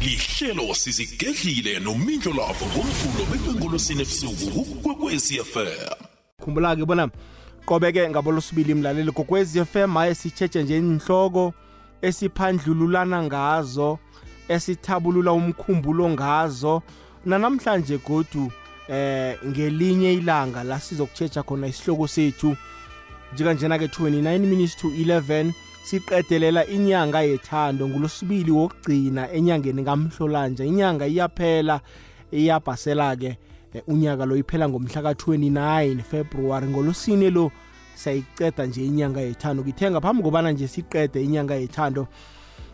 lihlelo sizigedlile nomindlo lavo ngomvulo bekwengolosini ebusuku kukwekwezi FM khumbula-ke bona qobeke ngabolosibili mlaleli kokwezi FM haye sitshetshe nje inhloko esiphandlululana ngazo esithabulula umkhumbulo ngazo. Nanamhlanje godu eh ngelinye ilanga la sizokutshetsha khona isihloko sethu. Njenganjena-ke 29 minutes to 11 siqedelela inyanga yethando ngulosibili wokugcina enyangeni kamhlolanja. Inyanga iyaphela iyabhasela-ke eh, unyaka lo iphela ngomhla ka-29 februwari ngolosine lo siyayiceda nje inyanga yethando. Ngithe ngaphambi kobana nje siqede inyanga yethando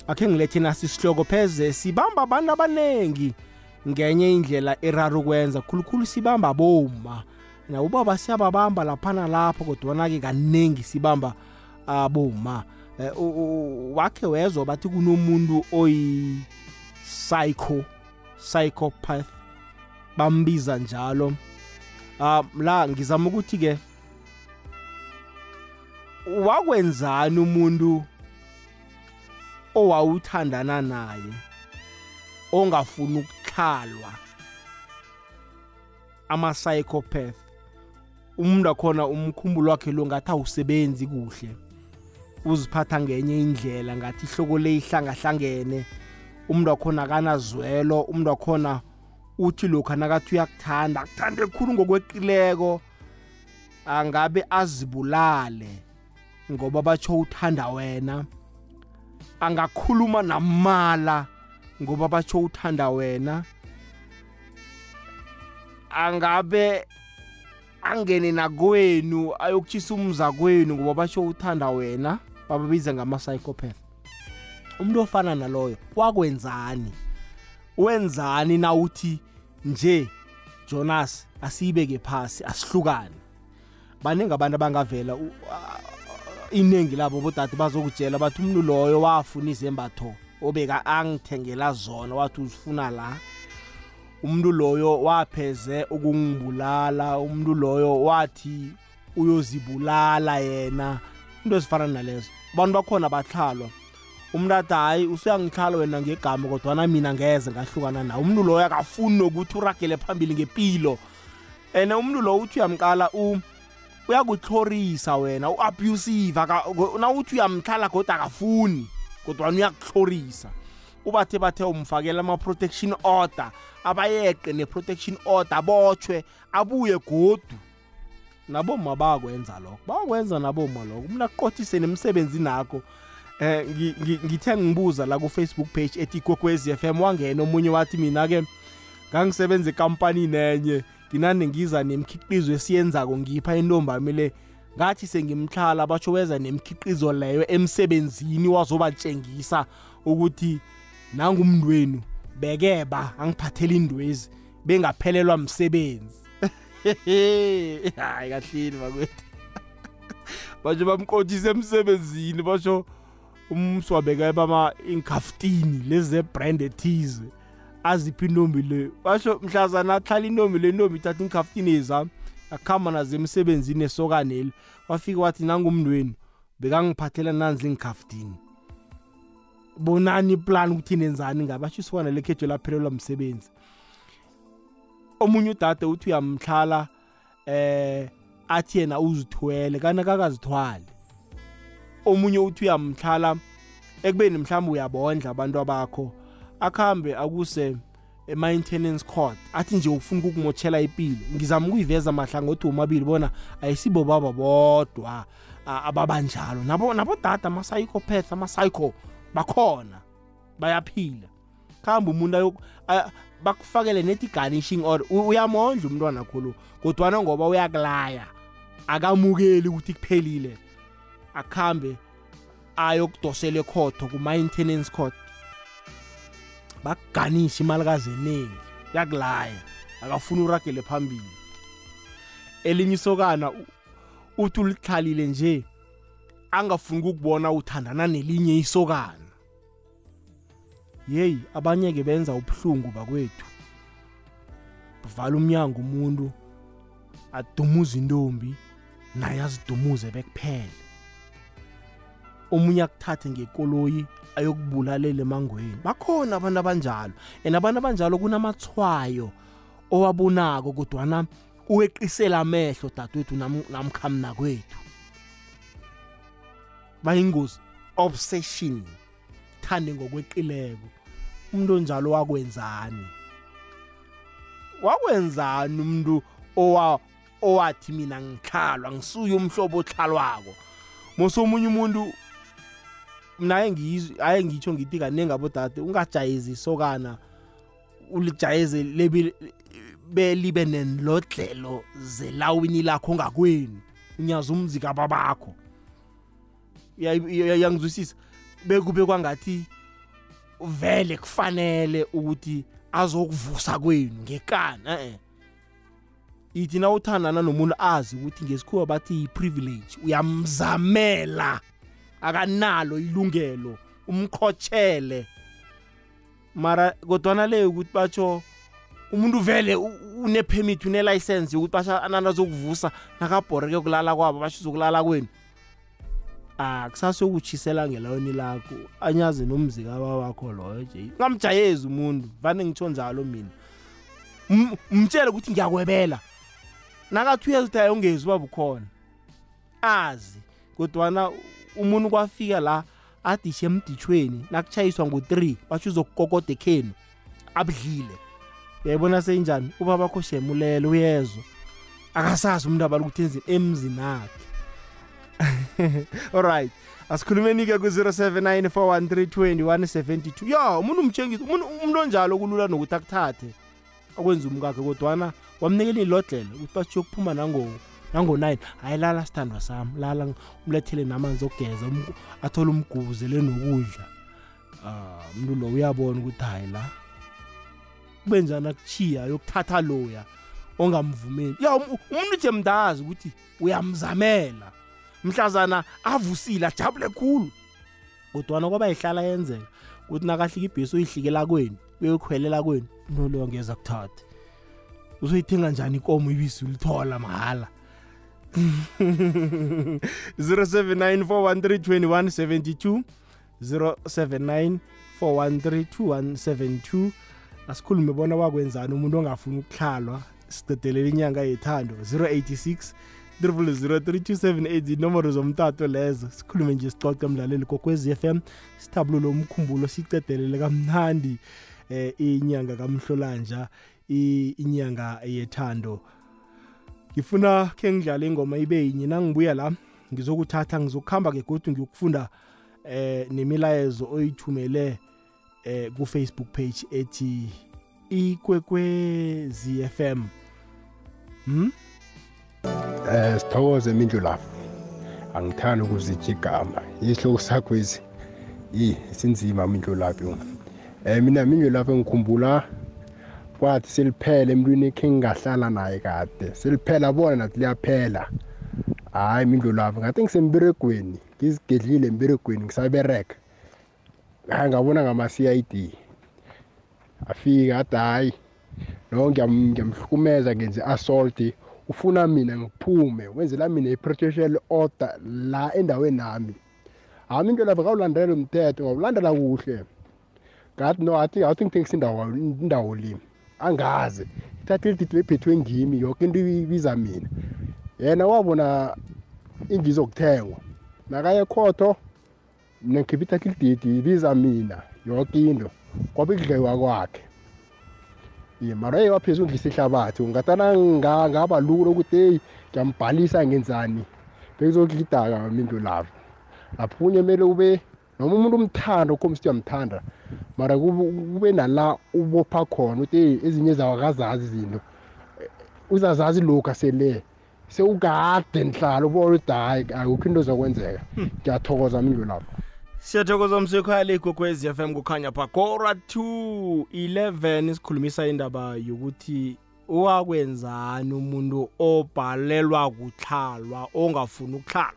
akhe ngilethe nasi isihloko pheze sibamba abantu abaningi ngenye indlela erara ukwenza. Khulukhulu sibamba boma na ubaba siyababamba laphana lapho kodwana-ke kaningi sibamba aboma eh, u- u- wakhe wezwa bathi kunomuntu oyi-psycho psychopath. Bambiza njalo. Um la ngizama ukuthi-ke wakwenzani umuntu owawuthandana naye ongafuni ukuhlalwa? Ama-psychopath. Umuntu akhona umkhumbulo wakhe lo ngathi awusebenzi kuhle. Uziphatha ngenye indlela ngathi ihloko le ihlangahlangene. Umuntu wakhona akanazwelo umuntu wakhona uthi lokhu nakathi uyakuthanda akuthande khulu ngokweqileko. Angabe azibulale ngoba batsho uthanda wena. Angakhuluma namala ngoba batsho uthanda wena. Angabe angene nakwenu ayokutshisa umza kwenu ngoba basho uthanda wena. Bababiza ngama-psychopath. Umuntu ofana naloyo wakwenzani? Wenzani na uthi nje jonas asiyibeke phasi asihlukane? Baningi abantu abangavela u- a- iningi labo bodade bazokutshela bathi umuntu loyo wafuna izembatho obeka angithengela zona wathi uzifuna la. Umuntu loyo wapheze ukungibulala umuntu loyo wathi uyozibulala yena. Into ezifana nalezo. Abantu bakhona batlhalwa umntu athi hayi usuyangihlala wena ngegama kodwana mina ngeze ngahlukana na umntu loyo akafuni nokuthi uragele phambili ngepilo. And umntu lo uthi uyamqala uyakutlhorisa wena u-abusive aka- uthi uyamhlala kodwa akafuni kodwana uyakutlhorisa. Ubathe bathe umfakela ama-protection order abayeqe ne-protection order abotshwe abuye godu naboma bayakwenza lokho. Bayakwenza naboma lokho. Umntu akuqothise nemsebenzini nakho. Eh ngi- ngi- ngithe ngibuza la ku-facebook page ethi ikokwezi FM wangena omunye wathi mina-ke ngangisebenza ekampanini enye nginande ngiza nemikhiqizo esiyenzako ngipha intombami le. Ngathi sengimhlala batsho weza nemikhiqizo leyo emsebenzini wazobatshengisa ukuthi nangumntu wenu bekeba angiphathela indwezi bengaphelelwa msebenzi. hayi kahleni bakwethu? Batsho bamqothise emsebenzini batsho umswabeke bama inkaftini lezi zebrand ethize. Aziphi intombi le? Basho mhlazana ahlala intombi le intombi ithatha inkaftini ezam akuhamba nazo emsebenzini esokaneli wafika wathi nangumntweni bekangiphathela nanzi inkaftini bonani iplan ukuthi nenzani ngabasho isokana lekhetho laphelelwa msebenzi. Omunye udade uthi uyamhlala eh athi yena uzithwele kanti kakazithwali omunye uthi uyamhlala ekubeni mhlawumbe uyabondla abantu abakho akuhambe akuse e-maintenance court athi nje ufuna ukukumotshela impilo ngizama ukuyiveza amahlangothi womabili bona ayisibo baba bodwa ababanjalo nabo nabodada ama-psychopath ama-psycho bakhona bayaphila. Khamba umuntu bakufakele nethi garnishing U- uyamondla umntwana khulu kodwana ngoba uyakulaya akamukeli ukuthi kuphelile akhambe ayokudosela ekhotho kuma-maintenance court. Bakuganisha imalikazi eningi yakulaya akafuni uragele phambili. Elinye isokana uthi ulihlalile nje angafuni ukukubona uthandana nelinye isokana. Yeyi abanye-ke benza ubuhlungu bakwethu. Vala umnyango umuntu adumuze intombi naye azidumuze bekuphele omunye akuthathe ngekoloyi ayokubulalela emangweni. Bakhona abantu abanjalo and abantu abanjalo kunamathwayo owabonako kodwana uweqisela amehlo dadwethu nam- namkhamna kwethu bayingozi obsession. Thande ngokweqileko. Umuntu onjalo wakwenzani? Wakwenzani umuntu owa owathi mina ngihlalwa ngisuye umhlobo ohlalwako mosomunye umuntu naye ngiyizwe aye ngitsho ngithi kaningi abodade ungajayezi isokana ulijayeze lebi belibe nenlodlelo zelawini lakho ngakwenu unyaza umzi kababakho Uyayi- uya- uyangizwisisa? Bekube kwangathi vele kufanele ukuthi azokuvusa kwenu ngekani eh ithi na uthandana nomuntu azi ukuthi ngesikhuwa bathi yi-privilege uyamzamela akanalo ilungelo umqhotshele. Mara kodwana le ukuthi batsho umuntu vele u- une-permit une-license yokuthi basha anani azokuvusa nakabhoreke kulala kwabo basho uzokulala kwenu. Akusasokutshisela ngelawini lakho anyaze nomzi kaba wakho loyo nje ungamjayezi umuntu vane ngitsho njalo mina. M- mtshele ukuthi ngiyakwebela. Nakathi uyazi ukuthi ayongezi uba bukhona azi kodwana umuntu kwafika la adishe emditshweni nakuchayiswa ngo-3 batsho uzokukokoda ekhenu abudlile. Uyayibona seyinjani? Ubaba kho shemulele uyezwa. Akasazi umuntu abala ukuthi enzini emzini akhe alright asikhulumeni-ke ku-079 413 yo umuntu umtshengisa umuntu umuntu onjalo kulula nokuthi akuthathe akwenza umkakhe kodwana wamnikela ilodlela ukuthi bathi yokuphuma nango nango-9 hayi lala sithandwa sami. Lala umlethele namanzi okugeza um- athole umgubuzele nokudla. Ah umuntu lo uyabona ukuthi hayi la kube njani akuchiya yokuthatha loya ongamvumeli. Ya um- umuntu nje mntazi ukuthi uyamzamela. Mhlazana avusile ajabule khulu. Kodwana kwaba yihlala yenzeka ukuthi nakahlika ibhesi uyihlikela kwenu uyokhwelela kwenu into leyo ngeza kuthathe uzoyithenga njani ikomo ibisi ulithola mahala? 0794132172 0794132172 asikhulume bona wakwenzani umuntu ongafuni ukuhlalwa siqedelela inyanga yethando 086 03278 inomboro zomtato lezo. Sikhulume nje sicoce mlaleli kokwezi FM sithabululo umkhumbulo sicedelele kamnandi eh inyanga kamhlolanja inyanga yethando. Ngifuna ke ngidlale ingoma ibe yinye. Nangibuya la ngizokuthatha ngizokuhamba ngegodu ngiyokufunda eh nemilayezo oyithumele eh ku Facebook page ethi ikwekwezi FM hmm? Eh sithokoze mindlulafu. Angithandi ukuzitsha igama. Isihloko sakho isi. Yi sinzima mindlulafu. Eh mina mindlulafu ngikhumbula kwathi seliphele emntwini ekhe ngingahlala naye kade. Seliphela bona nathi liyaphela. Hayi mindlulafu ngathi ngisemberegweni, ngizigedlile emberegweni ngisabereka. Hayi ngabona ngama CID. Afika athi hayi no ngiyam- ngiyamhlukumeza ngenze assault ufuna mina ngiphume wenzela mina i-protection order la endaweni nami. Hami into lapha kawulandela umthetho ngawulandela kuhle. Ngathi no athi athi ngithengisa indawo indawo le. Angazi ithathe lididi bephethwe ngimi yoke into ibiza mina. Yena wabona ingizokuthengwa nakaya ekhotho mina ngikhipha ithathe lididi ibiza mina yoke into. Kwabe kudliwa kwakhe. ye mara ye waphezulu ngisa ihlabathi. Ungatana nga- ngaba lula ukuthi eyi ngiyambhalisa ngenzani? Bekuzokudlidaka mintu lapho lapho kunye kumele ube noma umuntu umthanda ukhombisa ukuthi uyamthanda mara kube kube nala ubopha khona ukuthi eyi ezinye zawo akazazi izinto. Eh, uzazazi lokhu asele sewukade nihlala ubona ukuthi hayi akukho into zokwenzeka ngiyathokoza mindlu lapho siyathokoza msekhaya igogwez f m kukhanya phakora 2 11 sikhulumisa indaba yokuthi owakwenzani umuntu obhalelwa kuhlalwa ongafuni ukuhlalwa?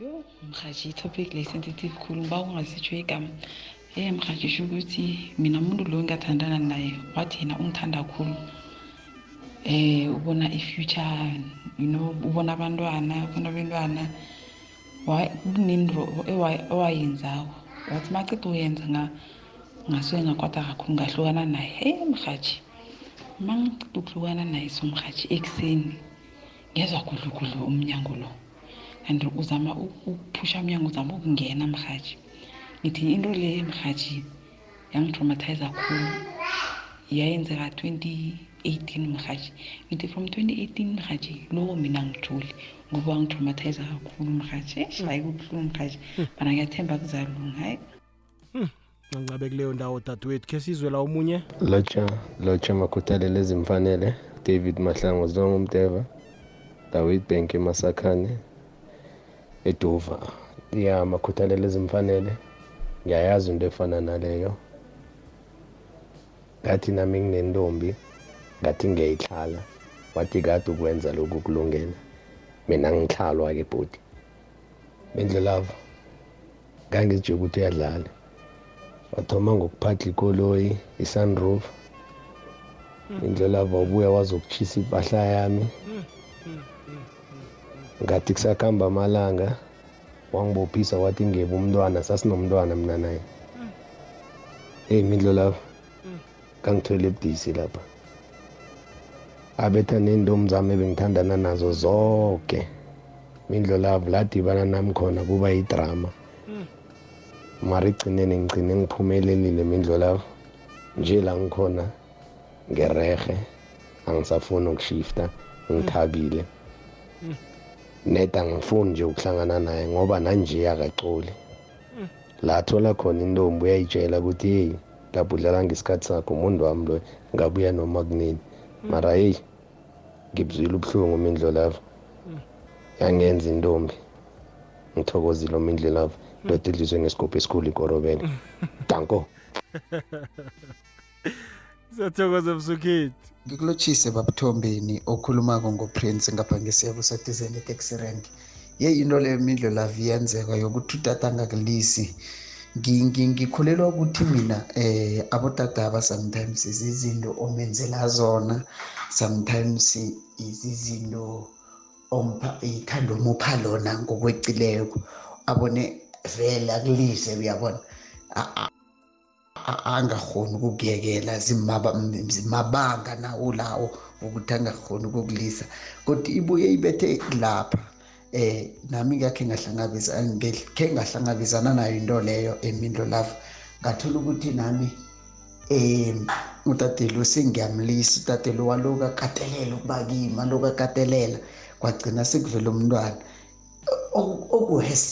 Yo mhaji i-topic le sensitive khulu ngiba ungazitsho igama. Ye mhaji sho ukuthi mina umuntu lo engathandana naye wathi yena ungithanda khulu. Eh ubona i-future you know ubona abantwana ubona abantwana Owayenzako. Wathi maceda uyenza nga ngasuke ngakwata kakhulu ngahlukana naye. Hey mhaji uma ngiceda ukuhlukana naye somhaji ekuseni ngezwa gudlugudlu umnyango lo. And uzama ukuphusha umnyango uzama ukungena mhaji ngithi into le mhaji yangitraumatize kakhulu yayenzeka 2018 mhaji ngithi from 2018 mhaji lowo mina ngijule ngoba wangitraumatize kakhulu mhaji eish hayi kubuhlungu mhaji mana ngiyathemba kuzalunga hayi ngangabe kuleyo ndawo dadewethu khe sizwe la omunye? Lotsha lotsha makhuthalelo ezimfanele david mahlango zonke umteva dawid bank emasakhane eduva ya makhuthalelo ezimfanele ngiyayazi into efana naleyo. Ngathi nami nginentombi ngathi ngiyayihlala wathi kade ukwenza lokhu kulungele. Mina ngihlalwa-ke bhodi bendlelavo ngangizitshe ukuthi uyadlala. Wathoma ngokuphatha ikoloyi i-sunroof. Indlela wawubuya wazokuchisa impahla yami. Ngathi kusakuhamba amalanga wangibophisa wathi ngebe umntwana sasinomntwana mina naye. Eyi mindlo lapho kangithwele ebudisi lapha. Abetha neentombi zami ebengithandana nazo zonke mindlo lavo ladibana nami khona kuba yidrama mara egcineni ngigcine ngiphumelelile mindlo lavo nje la ngikhona ngerehe angisafuni ukushifta ngithabile. Neda ngifuni nje ukuhlangana naye ngoba nanje akacoli la thola khona intombi uyayitshela ukuthi heyi lapho udlala ngesikhathi sakho umuntu wami loyo ngabuya noma kunini. Mara heyi ngibuzwile ubuhlungu mindlo lavo yangenza intombi. Ngithokozile omindle lavo ndoda edliswe ngesigubhu esikhulu ikorobele danko. Siyathokoza msukhethi. Ngikulotshise babuthombeni okhulumako ngoprince ngapha ngesiyabo sadizeni etaxi rank. Ye into leyo mindlo lavi iyenzeka yokuthi utata angakulisi Ngi- ngi- ngikholelwa ukuthi mina eh abotadaba sometimes izizinto omenzela zona. Sometimes izizinto ompha ithanda omupha lona ngokwecileko. Abone vele akulise uyabona? Angakhoni ukukuyekela zimaba- zimabanga nawo lawo ukuthi angakhoni ukukulisa. Kodwa ibuye ibethe lapha. Eh nami ngakhe ngahlangabezana ngekhe ngahlangabezana nayo into leyo emindlo lava ngathola ukuthi nami eh utatelo sengiyamlisa utatelo waloku akatelela ukuba kimi aloku akatelela kwagcina sekuvela umntwana. Oku- okuhes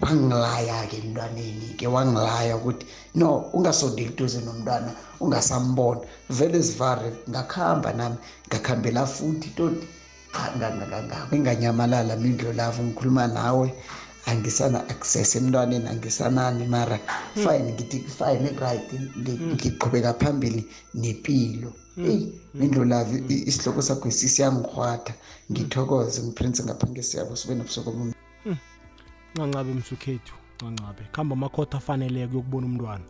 wangilaya-ke emntwaneni-ke wangilaya ukuthi no ungasondeli duze nomntwana ungasambona. Vele zivare ngakuhamba nami ngakuhambela futhi toti nganganyamalala mindlo lavo ngikhuluma nawe. Angisana access emntwaneni angisanani mara fine ngithi fine right ngi- ngiqhubeka phambili nempilo eyi mindlo lavo i- isihloko sakho sisiyangikhwatha ngithokoze ngiprince ngaphange siyabo sibe nobusuku obuhle. ncancabe msukhethu ncancabe kuhamba amakhotha afaneleko yokubona umntwana.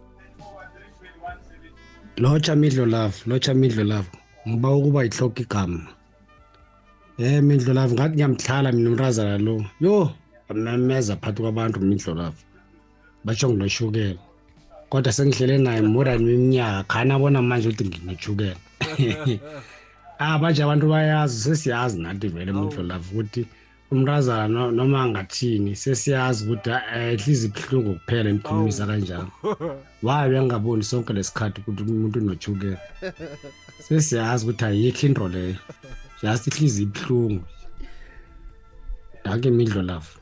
Lotsha midlo love lotsha midlo lav ngiba ukuba yihloka igama eh midlo love ngathi ngiyamhlala mina umrazana lo. Yo amemeza phakathi kwabantu midlo love. Batsho nginoshukela kodwa sengihlele naye more than iminyaka. Khani abona manje ukuthi nginoshukela ah manje abantu bayazi sesiyazi nathi vele midlo love ukuthi umrazana no- noma angathini sesiyazi ukuthi ehlizi ibuhlungu kuphela imkhulumisa kanjalo. Waye bengingaboni sonke lesikhathi ukuthi umuntu unochukela sesiyazi ukuthi ayikho into leyo. Just ihlizi ibuhlungu. Ndake imidlo lafo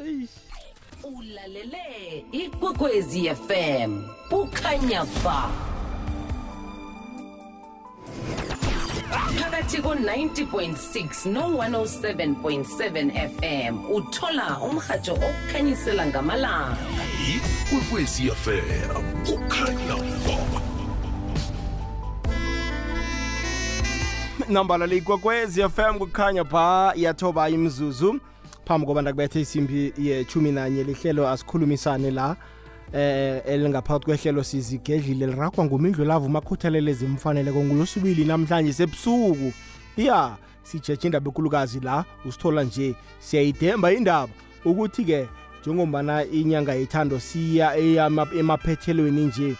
ulalele ikwekwezi fm bukhanya ba phakathi ko-90.6 no-107.7 fm uthola umhatsho okukhanyisela ngamalanga. Ikwekwezi fm kukhanya ba nambala le ikwekwezi fm kukhanya pha iyathoba imzuzu. Phambi kobana kubethe isimbi yechumi nanye lihlelo asikhulumisane la eh elingaphakathi kwehlelo sizigedlile. Liragwa ngumindlu lavo umakhuthalele ezimfaneleko ngulosibili namhlanje sebusuku. Ya sijeje indaba ekulukazi la usithola nje siyayidemba indaba. Ukuthi-ke njengombana inyanga yethando siya eyama- emaphethelweni nje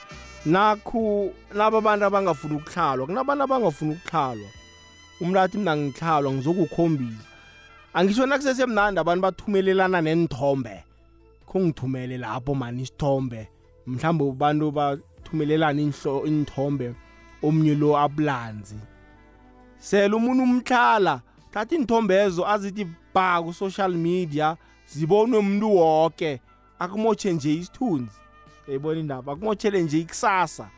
nakhu naba abantu abangafuni ukuhlalwa kunabantu abangafuni ukuhlalwa. Umlathi mina ngihlalwa ngizokukhombisa. Angisho nakusesemnandi abantu bathumelelana nenithombe khongithumele lapho mani isithombe. Mhlawumbe abantu bathumelelana inithombe omnye lo abulanzi. Sele umuntu umtlhala thatha iinthombe ezo azithi ba ku-social media zibonwe umuntu woke akumotshe nje isithunzi. Yayibona indaba akumotshele nje ikusasa.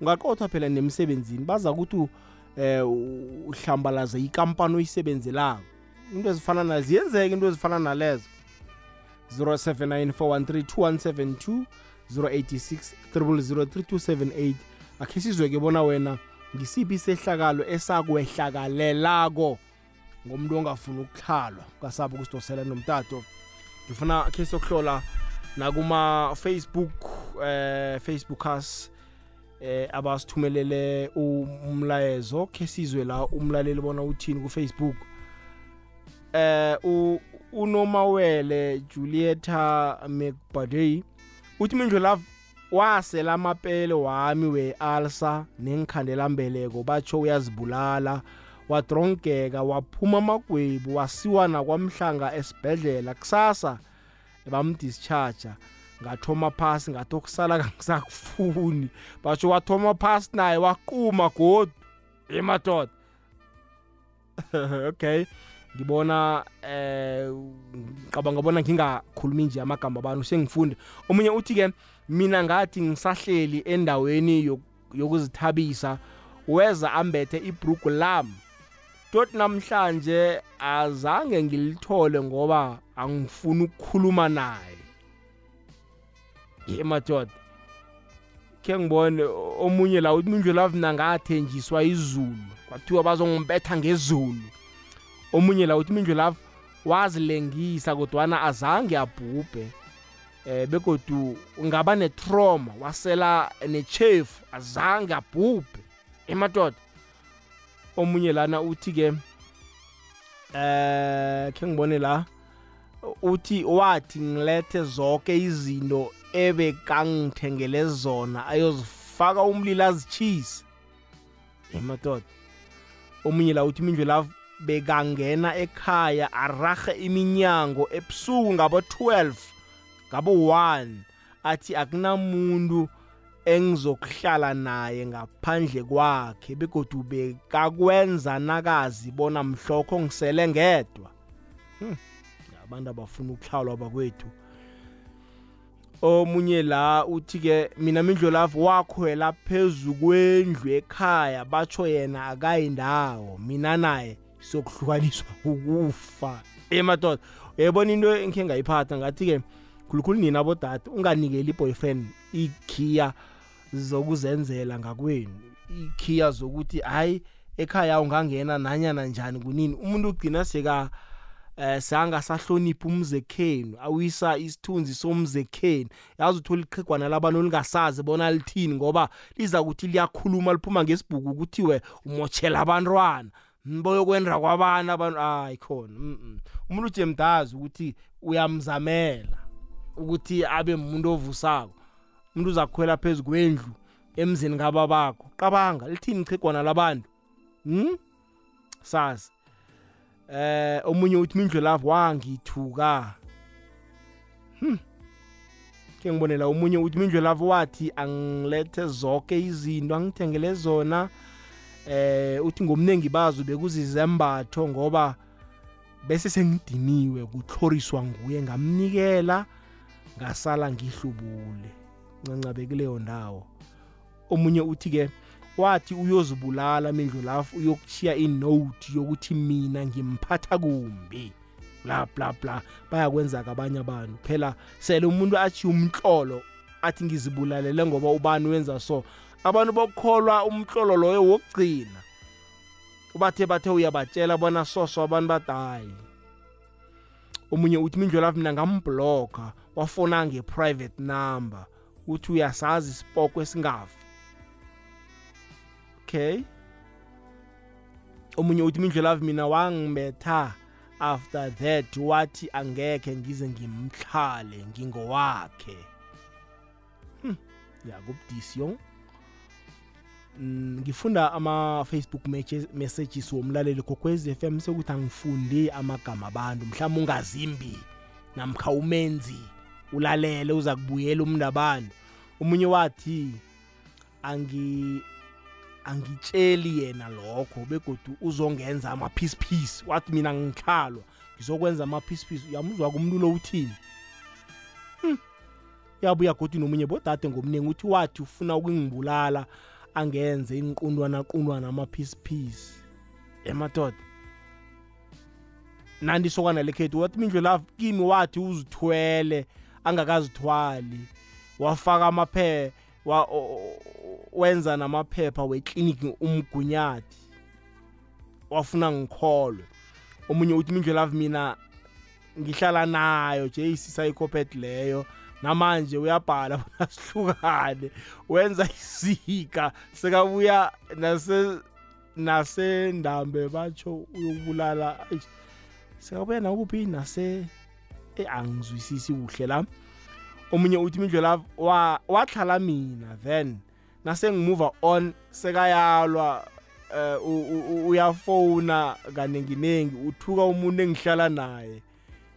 Ungaqothwa phela nemsebenzini baza ukuthi eh uhlambalaze ikampani oyisebenzelako. Into ezifana na ziyenzeka into ezifana nalezo. 0794132172 086 0003278 akhe sizweke bona wena ngisiphi isehlakalo esakwehlakalelako ngomuntu ongafuni ukuhlalwa kasabi ukusidosela nomtato. Ngifuna khe sokuhlola nakuma-facebook eh facebook us eh abasithumelele umlayezo khe sizwe la umlaleli bona uthini ku-facebook. Eh u- unomawele julieta mcbadey uthi mindlu love wasela amapele wami we-alsa nengikhandelambeleko batsho uyazibulala wadrongeka waphuma amagwebu wasiwa nakwamhlanga esibhedlela kusasa bamdischarger ngathoma phasi ngathi okusala kangisakufuni batsho wathoma phasi naye waquma godu. Emadoda okay. Ngibona eh ngicabanga bona ngingakhulumi nje amagama abantu sengifunde omunye uthi ke mina ngathi ngisahleli endaweni yok- yokuzithabisa weza ambethe ibrugu lam tot namhlanje azange ngilithole ngoba angifuni ukukhuluma naye. Ye madoda khe ngibone o- omunye la uthi mindlu love mina ngathenjiswa izulu kwathiwa bazongimbetha ngezulu. Omunye la uthi mindlu love wazilengisa kodwana azange abhubhe eh begodu ngaba netrauma wasela nechefu azange abhubhe emadoda omunye lana uthi ke eh khe ngibone la uthi wathi ngilethe zonke izinto ebekangithengele zona ayozifaka umlilo azitshise emadoda omunye la uthi mindlu la bekangena ekhaya arahe iminyango ebusuku ngabo-12 ngabo-1 athi akunamuntu engizokuhlala naye ngaphandle kwakhe begodu bekakwenza nakazi bona mhlokho ngisele ngedwa. Hmm. abantu abafuna ukuhlalwa bakwethu. Omunye la uthi-ke mina mindlolavu wakhwela phezu kwendlu ekhaya. Batsho yena akayindawo. Mina naye sokuhlukaniswa ukufa. Emadoda uyayibona into engikhe ngayiphatha? Ngathi-ke khulukhulu nina bodade unganikeli i-boyfriend ikhiya zokuzenzela ngakwenu. Ikhiya zokuthi hayi ekhaya ungangena nanyana njani kunini. Umuntu ugcina seka eh sangasahloniphi umzekhenu awisa isithunzi somzekhenu yazi uthola iqhegwana labantu lingasazi bona lithini ngoba liza kuthi liyakhuluma liphuma ngesibhuku kuthiwe umotshela abantwana. Boyokwenda kwabana abantu? Hayi khona umuntu ujemdazi ukuthi uyamzamela ukuthi abe umuntu ovusako. Umuntu uzakukhwela phezu kwendlu emzini kababakho. Qabanga lithini ichegwana labantu? Hmm? sazi. Eh omunye uthi mindlu lavo wangithuka. Hmm. ke ngibonela omunye uthi mindlu lavo wathi angilethe zonke izinto angithengele zona. Eh uthi ngomningi bazo bekuzizembatho ngoba bese sengidiniwe kuhloriswa nguye ngamnikela ngasala ngihlubule. Ncancabe kuleyo ndawo. Omunye uthi ke wathi uyozibulala mindlu lafu uyokuchiya inote yokuthi mina ngimphatha kumbi. Bla bla bla. Bayakwenza kabanye abantu. Phela sele umuntu athi umhlolo athi ngizibulalele ngoba ubani wenza so. Abantu bokholwa umhlolo loyo wokugcina. Ubathe bathe uyabatshela bona soso abantu badayi omunye uthi mindlu lafu mina ngambloka wafona nge-private number. Uthi uyasazi isipoko esingafi. Okay omunye uthi mindlu love mina wangibetha. After that wathi angekhe ngize ngimhlale ngingowakhe. Hmm. ya kubudisi yo. Mm, ngifunda ama-facebook matches- messages womlaleli kokwez f m sekuthi angifundi amagama abantu mhlawumbe ungazimbi namkha umenzi ulalele uza kubuyela umntu abantu. Omunye wathi angi angitsheli yena lokho begodu uzongenza ama-peace peace wathi mina ngikhalwa ngizokwenza ama-peace peace uyamuzwa kumntu lo uthini Hmm. yabuya godi nomunye bodade ngomningi uthi wathi ufuna ukungibulala angenze inqundwana qundwana ama-peace peace emadoda. Nandi isokana lekhethu wathi mindlu la kimi wathi uzithwele angakazithwali wafaka amaphe wa, o- o- wenza namaphepha wekliniki umgunyathi. Wafuna ngikholwe. Omunye uthi mindlu love mina ngihlala nayo nje isisayikopet leyo. Namanje uyabhala bona sihlukane. Wenza isika sekabuya nase nasendambe batsho uyokubulala eish, sekabuya nakuphi? Nase eh, angizwisisi kuhle la. Omunye uthi wa- wahlala mina then nasengimove on sekayalwa eh, uyafona kanenginengi uthuka umuntu engihlala naye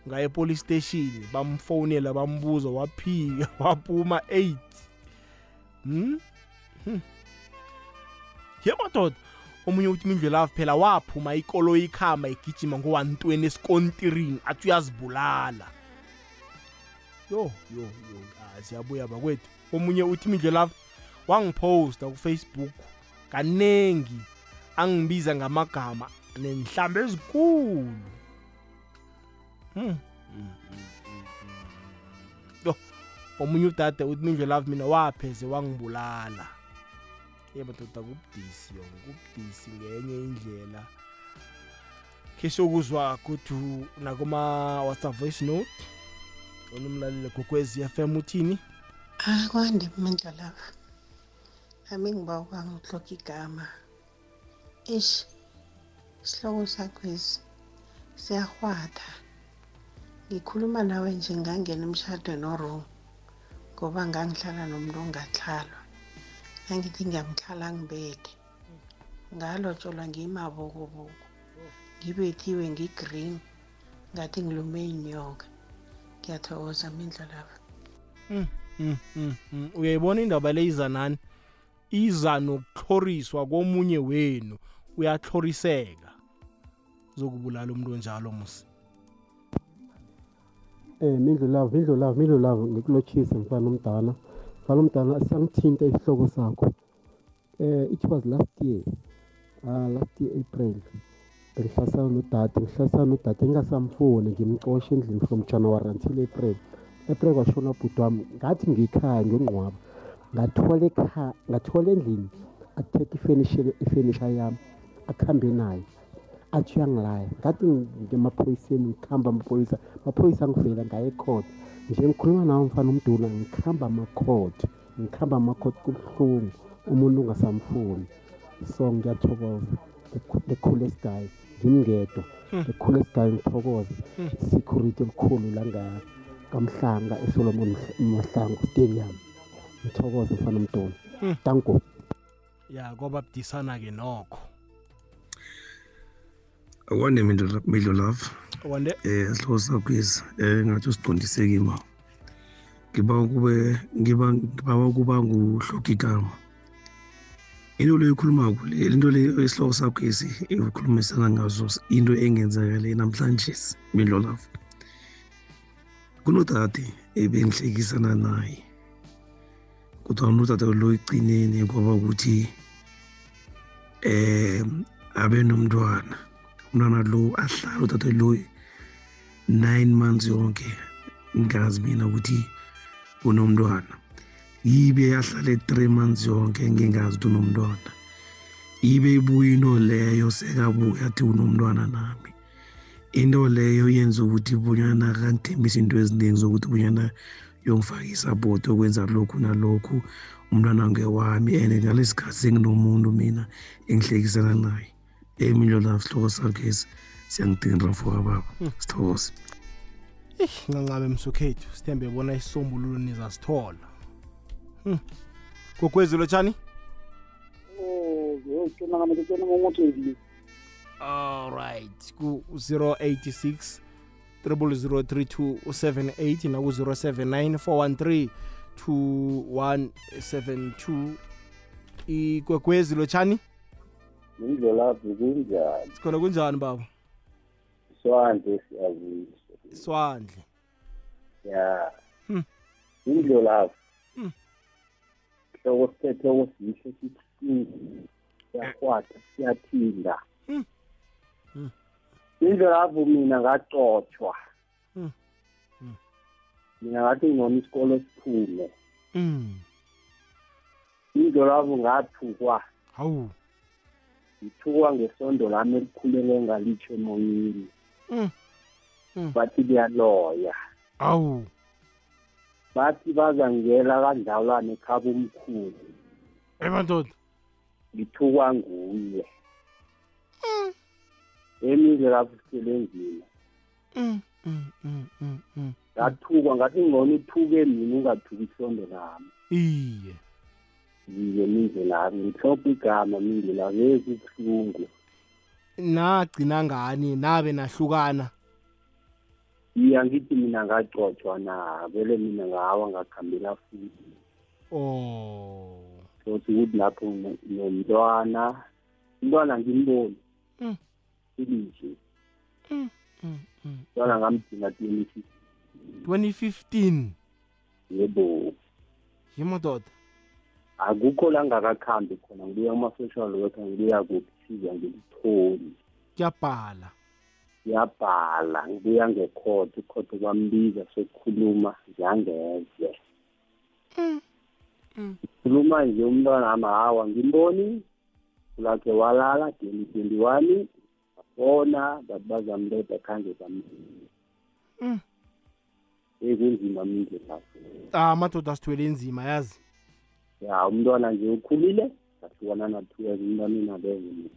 ngaye epolice station bamfonela bambuza waphika waphuma 8 hmm? Hmm. ye madoda omunye uthi mindlu love phela waphuma ikolo ikhamba igijima ngo-120 esikontirini athi uyazibulala. Yo yo yo ah, siyabuya bakwethu omunye uthi mindlu love wangiphosta kufacebook kanengi angibiza ngamagama nenhlambe ezikulu Hmm. Mm, mm, mm, mm. yo omunye udade uthi mindlu love mina wapheze wangibulala ye madoda kubudisi yo kubudisi ngenye indlela khe sokuzwa kuthi nakuma-whatsapp voice note onomlaleli gokwezi f m uthini? Akwande mindla lapha nami ngiba ukangihloka igama. Ish isihloko sakhwesi siyahwatha ngikhuluma nawe nje ngangena emshadweni orong ngoba ngangihlala nomuntu ongathlalwa nangithi ngiyamhlala ngibethe ngalotsholwa ngiyimabokoboko ngibethiwe ngigreen ngathi ngilume inyoka ngiyathokoza mindla lapha Mm, mm, mm, mm. uyayibona indaba le iza nani? Iza nokuhloriswa komunye wenu. Uyahloriseka. Zokubulala umuntu onjalo musi. Eh mindlu love mindlu love mindlu love ngikulotshise mfana omdala. Mfana omdala siyangithinta isihloko sakho. Eh it was last year ah last year April. Bengihlalisana nodade ngihlalisana nodade ngingasamfuni ngimcoshe endlini from January until April April kwashona ubhuti wami ngathi ngikhaya ngiyonqwaba ngathola ekhaya ngathola endlini athethe ifurniture yami akuhambe nayo athi uyangilaya ngathi ngemaphoyiseni ngikhamba amaphoyisa amaphoyisa angivela ngaye ecourt nje ngikhuluma nawo mfana umduna ngikhamba amacourt ngikhamba amacourt kubuhlungu umuntu ungasamfuni so ngiyathokoza the coolest guy ngimngedwa the coolest guy ngithokoza security elikhulu la nga- kamhlanga esolomon mahlangu stadium. Ngithokoze mfana umduna Hmm. tanko ya kwaba budisana-ke nokho. Akwande midlo love. Wande eh sihloko sakhwezi eh ngathi usiqondiseke ma. Ngiba kube ngiba ngiba ukuba nguhloka igama into le ikhulumako le into le isihloko sakhwezi ikhulumisana ngazo into engenzakale namhlanje midlo love kunodade ebengihlekisana naye kodwa unodade lo igcineni kwaba ukuthi eh abe nomntwana. Umntwana lo ahlala udade lo nine months yonke ngazi mina ukuthi unomntwana. Yibe ahlale three months yonke ngingazi ukuthi unomntwana. Ibe ibuya into leyo sekabuya athi unomntwana nami. Into leyo yenza ukuthi bunyana kangithembisa into eziningi zokuthi bunyana yongifaka isapoti okwenza lokhu nalokhu umntwana ngewami and ngalesi khathi senginomuntu mina engihlekisana naye. Emilio la sihloko sakhesi siyangidinra for baba Hmm. sithokoze. Eh, ngangabe msukhethu sithembe bona isisombululo nizasithola Gogwezi lotshani alright ku-086 003278 naku-079 413 2172 igwegwezi lotshani indlelaphi kunjani? Sikhona kunjani baba? Swandle siyabuyiswa swandle ya. Hmm. indlelaphi. Hloko sithethe sihle sisingi siyakwata siyathinda Hmm. Hmm. indlelaphi mina ngacotshwa Hmm. Mina ngathi ngona isikolo siphume Mm. indlelaphi ngathukwa hawu ngithukwa ngesondo lami elikhulele ngalitsho emoyeni Mm. Mm. bathi kuyaloya awu bathi bazangela kandlawulane ekhaba umkhulu ebandoda ngithukwa nguye emile lapho siselenzima Mm, mm, mm, mm, mm. ngathukwa ngathi ngcono uthuke mina ungathuki isondo lami iye. Yiye mindlelami ngihlopha igama mindlela vezi ubuhlungu nagcina ngani? Nabe nahlukana? Iye angithi mina ngacotshwa na? Vele mina ngawa ngakhambela futhi. Oh. So sikuthi lapho no- nomntwana umntwana ngimboni. Mm. ilije Mm, mm, mm. umntwana ngamdinga twenty 2015 yebo. Yimododa akukho la ngakakhambi khona ngibuya kuma-social worker ngibuya kuphi? Siza ngilitholi kuyabhala. Ngiyabhala ngibuya ngekhotho ikhotho kwambiza sokukhuluma ngiyangeze khuluma nje umntwana amahawa ngimboni lakhe walala twenty twenty one bona bathi bazamleda khange bamleda Mm. ekunzima mindle lapho. Ah amadoda asithwele enzima yazi? Ya umntwana nje ukhulile sahlukana na-two years umntwana abeze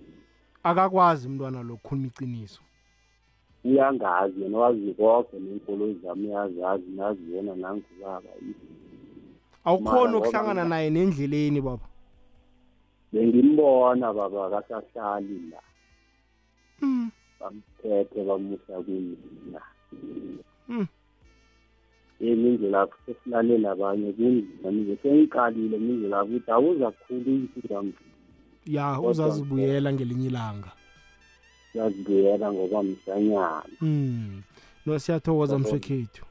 akakwazi umntwana lo kukhuluma iqiniso uyangazi yena wazi konke neenkolo zami uyazazi nazi yena nangubaba awukhoni Mara, ukuhlangana ngoba- naye nendleleni baba? Bengimbona baba akasahlali la. Mm. bamthethe bamusa kumina Mm. yeni indlela sesilalela abanye kunzima nje sengiqalile mindlela ukuthi awuza kukhulisa ya Kodwa uzazibuyela ngelinye ilanga. Yazibuyela ngoba um mm. no siyathokoza mswekhethu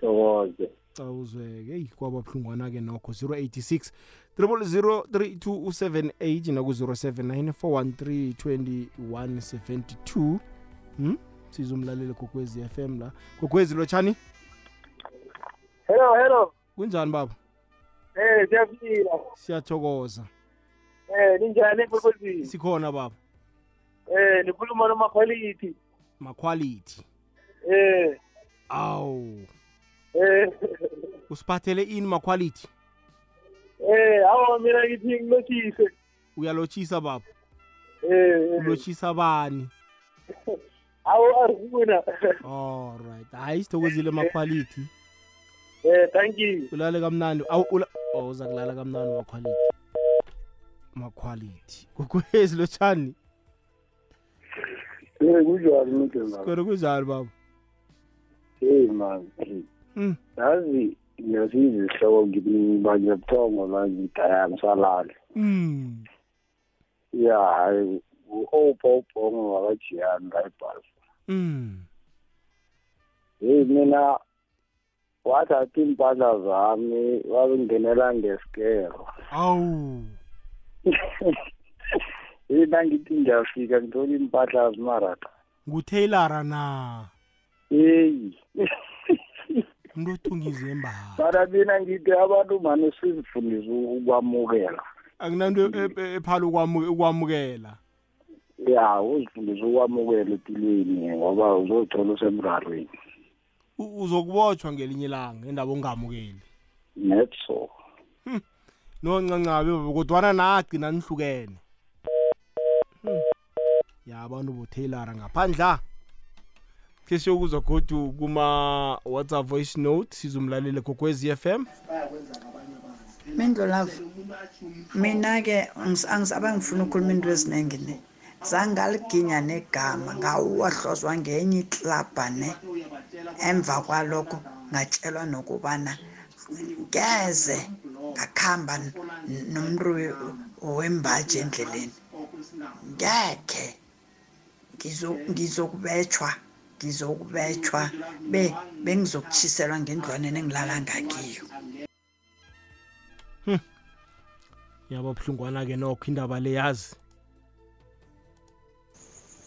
thokoze. Awuzweke. Eyi kwababuhlungwana-ke nokho 086 0003278 naku-079 413 2172 hmm? siza umlaleli gokwezi FM la. Kokwezi lotshani? Hello hello. Kunjani baba? Eh siyaphila siyathokoza. Eh ninjani emkwekwezini sikhona baba eh nikhuluma nomakhwalithi maquality eh. Awu eh. Usiphathele ini maquality eh awa mina ngithi ngilotshise uyalotshisa baba? Eh eh. ulotshisa bani? Awu arifuna. Alright hayi sithokozile maquality eh thank you. Ulale kamnandi. Awu ula oh uza kulala kamnandi maquality maquality kukwezi lotshani. Eh kunjani umuntu kore kunjani baba Hey man. Mm. Yazi ngiyasiza isihloko ngibanye buthongo manje ngidaya ngisalala. mm Ya hayi u-Oppo ubhongo wakajiyani la ebhasi. mm Hey mina wathatha impahla zami wabengenela ngesikero. awu Yena ngithi ngiyafika ngithola impahla zimarata. ngutailara na Hey. umuntu othungize imba Bara mina ngithi abantu manje sizifundisa ukwamukela. akunanto e- e- ephala ukwamu- ukwamukela Ya uzifundisa ukwamukela empilweni ngoba uzothola usemrarweni. U- uzokubotshwa ngelinye ilanga endaba ongamukeli Net so. noncancabe baba kodwana nagcina nihlukene Hmm. Ya abantu botailara ngaphandla. Ke siyokuzwa godu kuma whatsapp voice note sizumlalele kokwezi FM Mindlolavu mina-ke angis- angisabe ngifuna ukukhuluma into eziningi ne. Zangaliginya negama ngawuwahlozwa ngenye iklabha ne. Emva kwalokho ngatshelwa nokubana ngeze ngakuhamba n- nomntu we- wembaji endleleni. Ngekhe ngizo- ngizokubetshwa ngizokubetshwa be bengizokutshiselwa ngendlwaneni engilala ngakiyo. Yaba buhlungwana-ke nokho indaba le yazi.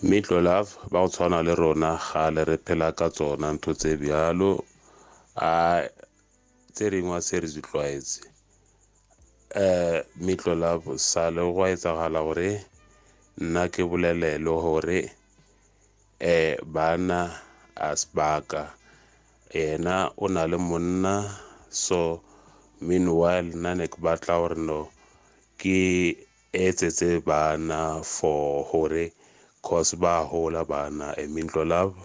Mitlo love ba go tshwana le rona gale re phela ka tsona ntho tse bjalo. A tse dingwe a se re di tlwaetse. Um mitlo love sale go a etsagala gore nna ke bolelele gore um bana a sebaka. Yena o na le monna so meanwhile nna ne ke batla gore no ke etsetse bana for gore cause ba hola bana e mintlo love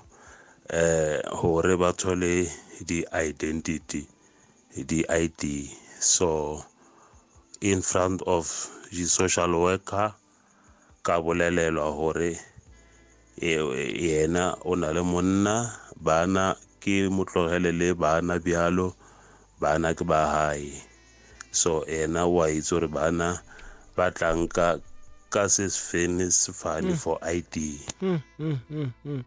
eh hore ba thole di-identity di-id so in front of di-social worker ka bolelelwa gore e- yena o na le monna bana ke motlogele le bana bjalo bana ke ba hae. So ena o a itse gore bana ba tlanka ka sesifeni sifane Mm. for id Hmm, hmm, hmm, hmm.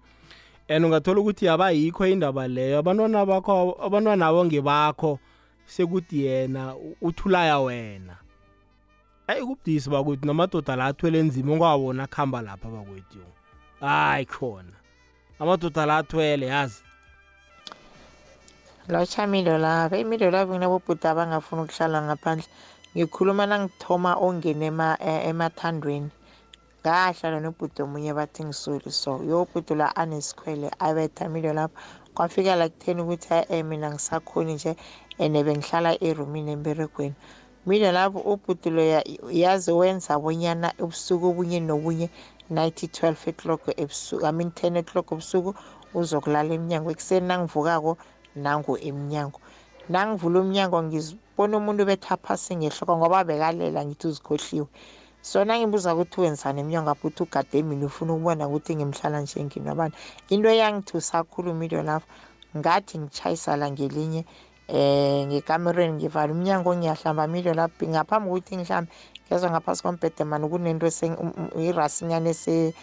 and ungathola ukuthi abayikho indaba leyo. Abantwana bakho abantwana abo ngebakho sekuthi yena uthulaya wena. Ayi kubudisi bakwethu namadoda la athwele nzima ungawabona akuhamba lapha bakwethu. Hayi khona. Amadoda la athwele yazi. Lotsha imilo lavo imilo lavo nginabobhuti abangafuni ukuhlala ngaphandle. Ngikhuluma nangithoma ongena ema- eh, emathandweni. Ngahlala nobhuti omunye bathi ngisoli so. Yo ubhuti la anesikhwele abetha imilo lapho. Kwafika la kutheni ukuthi e mina ngisakhoni nje and bengihlala erumini emberegweni. Milo lapho ubhuti loya yazi wenza bonyana ubusuku obunye nobunye night 12 o'clock ebusuku i mean 10 o'clock ebusuku uzokulala emnyango. Ekuseni nangivukako nangu emnyango. Nangivula umnyango ngibona umuntu betha phasi ngehloko ngoba bekalela ngithi uzikhohliwe. So nangibuza ukuthi wenzani emnyango apho uthi ugade mina ufuna ukubona ukuthi ngimhlala nje nginabani into eyangithusa khulu mido lapho ngathi ngitshayisa la ngelinye eh ngekamereni ngivala umnyango ngiyahlamba mido lapho ngaphambi kokuthi ngihlambe ngezwa ngaphasi kombhede mani kunento um- um- irasinyana ese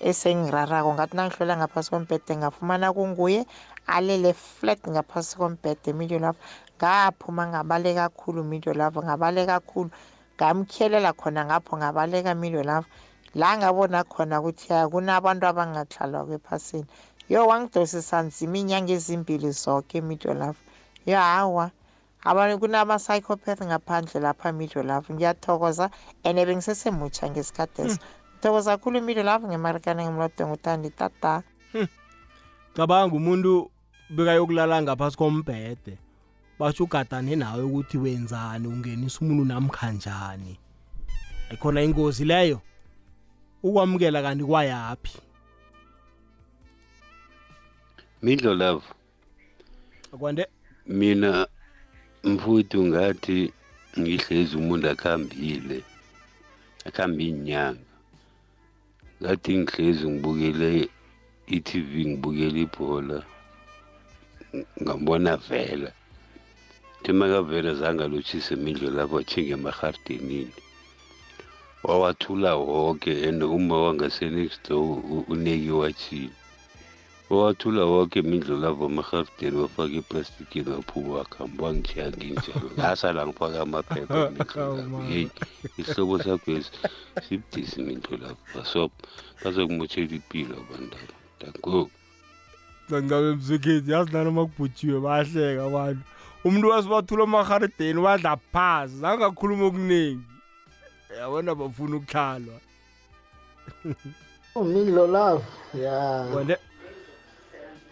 esengirarako. Ngathi nangihlola ngaphasi kombhede ngafumana kunguye alele flat ngaphasi kombhede mido lapho ngaphuma ngabaleka kakhulu mido lapho ngabaleka kakhulu ngamkhelela khona ngapho ngabaleka mido lapho la ngabona khona ukuthi ya kunabantu abangahlalwako ephasini. Yo wangidosisa nzima iinyanga ezimbili zoke mido lapho yo hawa. Abantu kunama-psychopath ngaphandle lapha mido lapho. Ngiyathokoza and bengisesemutsha ngesikhathi eso ngithokoza khulu imido lapho ngemarekana ngimlodo nguthandi tata. Cabanga umuntu bekayokulala ngaphasi kombhede basho ugadane nawe ukuthi wenzani ungenisa umuntu namkhanjani ayikhona ingozi leyo. Ukwamukela kanti kwayaphi? Midlo love. Akwande? Mina mfuthu ngathi ngihlezi umuntu akhambile akhambe inyanga ngathi ngihlezi ngibukele i-TV ngibukele ibhola ngambona vela thi makavela zange alotshise imidlo lapho athinge emahardenini wawathula woke and uma wangasenext door u- uneki watshile wawathula woke imidlo lapho emaharden wafaka eplastikini waphuma wakhamba wangijiya nginjalo ngasala ngifaka amaphepha heyi isihlobo sakhwesi sibudisi imidlo lapho baso bazokumotshela impilo abantwana. Danko zangabe mzukhethi yazi nanoma kubhujiwe bayahleka abantu. Umuntu wasibathula emaharideni wadla phasi zangakhuluma okuningi yabona bafuna ukuhlalwa umindlo lavo ya. Wande-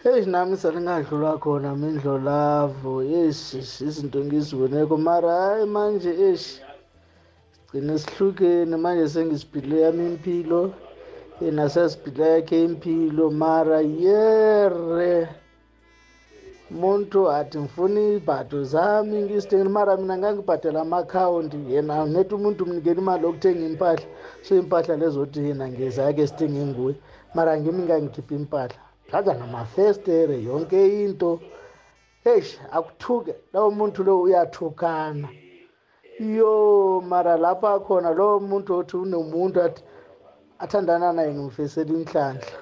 heyi nami selingadlula khona mindlo lavo yeshi izinto ngiziboneko. Mara hayi manje eshi gcine sihlukene. Manje sengisibhile yami impilo. Nasesiphileke impilo. Mara yere. Muntu athi ngifuna ibhato zami ngisithengeni mara mina ngangibhadela amakhawunti yena nethi umuntu umnikela imali yokuthenga impahla. So impahla lezothi yena ngezake sithenge nguwe. Mara ngimi ngangikhipha impahla ngaza namafestere yonke into. Eish akuthuke. Lowo muntu lo uyathukana. Yo mara lapha khona lowo muntu othi unomuntu athi athandana naye ngimfisela inhlanhla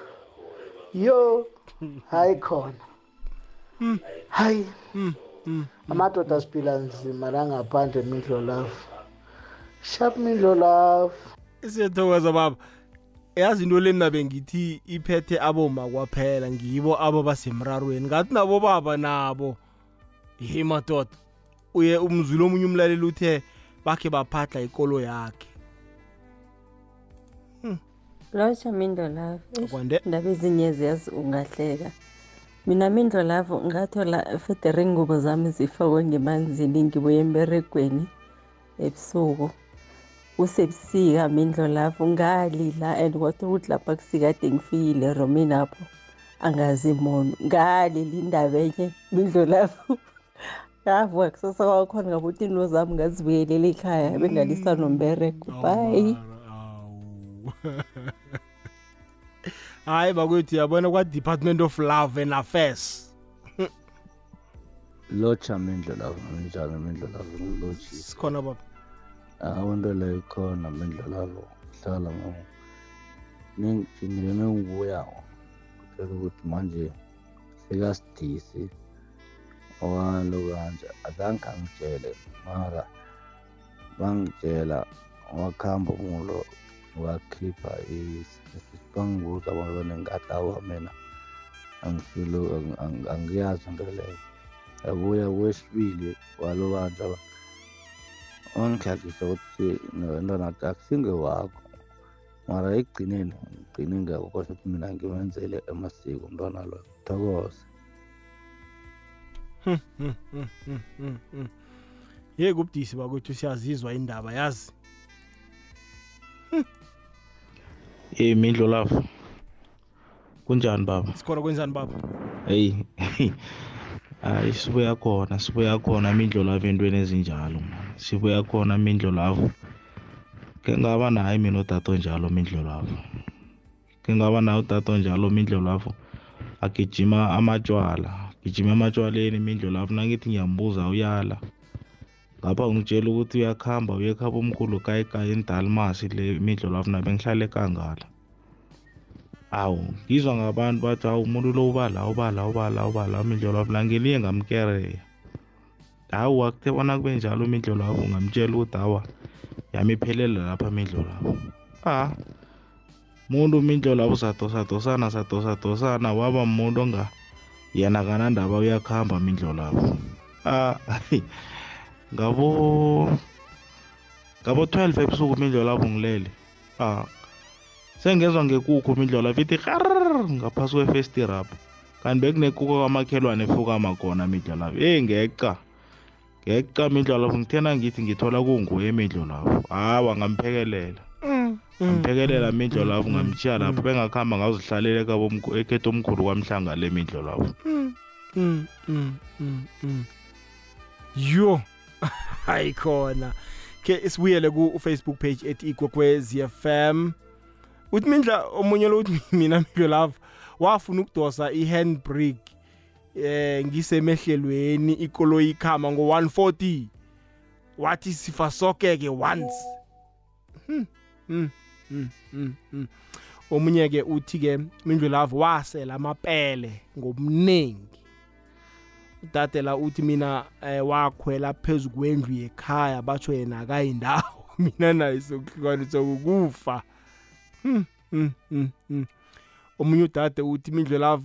yo hayi khona. Hayi. Amadoda siphila nzima la ngaphandle mindlo love. Sharp mindlo love. Siyathokoza baba. Yazi into le mina bengithi iphethe aboma kwaphela ngibo abo basemrarweni ngathi nabo baba nabo ye madoda uye umzwile omunye umlaleli uthe bakhe baphahla ikolo yakhe. Lotsha mindo lavo Kwande. ndaba ezinye ziyazi ungahleka. Mina mindo lavo ngathola federe ingubo zami zifakwe ngemanzini ngibuye emberegweni ebusuku. Kusebusika mindlo lavo ngalila and kwathola ukuthi lapha kusikade ngifikile rominapho angazi mono ngalila indaba enye mindlo lavo ngavuka kusasa kwakhona ngabuthi into zami ngazibuyelela ekhaya bengalisa nomberego. Bayi hayi bakwethu uyabona kwa-department of love and affairs. Lotsha mindlo lavo minjalo mindlo lavo ngilotshisa sikhona baba. Leyo ikhona mindlo lavo hlala ngabo ngile nengibuyako kutshela ukuthi manje sekasidisi okwalo kanje azange angitshele mara bangitshela wakuhamba umulo wakhipha bangibuza abantu banengadi awa mina angiyazi into leyo yabuya kwesibili walo bantu aba wangihlagisa ukuthi ntwana athi akusingewakho mara ekugcineni ngigcine ngiyakukhohlwa ukuthi mina ngimenzele amasiko umntwana loyo thokoze Hmm, hmm, hmm, hmm, hmm, hmm. ye kubudisi bakwethu siyazizwa indaba yazi Eh Mindlo love. Kunjani baba? sikhona kwenzani baba Hey. Hayi sibuya khona, sibuya khona Mindlo love entweni ezinjalo. Man. Sibuya khona Mindlo love. Ke ngaba naye mina utato njalo Mindlo love. Ke ngaba naye utato njalo Mindlo love. Agijima amatshwala. Gijima amatshwaleni Mindlo love nangithi ngiyambuza uyala. ngapha ungitshela ukuthi uyakhamba uyekhaba umkhulu kayikayi endalmasi le midlo lwafu nabe ngihlale kangala awu ngizwa ngabantu bathi hawu umuntu lo ubala ubala ubala ubala midlo lwafu la ngeliye ngamkereya hawu akuthe bona kube njalo midlo lwafu ungamtshela ukuthi hawa yami iphelela lapha midlo lwafu ah muntu midlo lwafu sadosadosana sadosadosana waba muntu onga yena kanandaba uyakhamba midlo lwafu ah ngabo ngabo 12 ebusuku mindlo lapho ngilele. Ah sengezwa ngekukhu mindlo lapho ithi ngaphasi kwefestirapho kanti bekunekuko kwamakhelwane efukama khona mindlo lapho eyi ngeqa mindlo lapho ngithena ngithi ngithola kunguye mindlo lapho. Hawa ngamphekelela ngamphekelela mindlo lapho ngamtshiya lapho bengakuhamba ngazihlalela ekhetho omkhulu kwamhlanga le mindlo lapho. Mm, mm, mm, mm. yo. Hayi khona. Ke sibuyele ku-facebook page ethi f m. Uthi mindla omunye lo uthi mina midlo lapho wafuna ukudosa i-handbrake eh ngisemehlelweni ikoloyi ikhama ngo-140 wathi sifa soke-ke once. Hmm, hmm, hmm, hmm, hmm. omunye-ke uthi-ke mindlu lava wasela amapele ngobunengi. Udade la uthi mina eh, wakhwela phezu kwendlu yekhaya batsho yena akayindawo. Mina naye sokuhlukaniswa kukufa hmm, hmm, hmm, hmm. omunye udade uthi mindlelav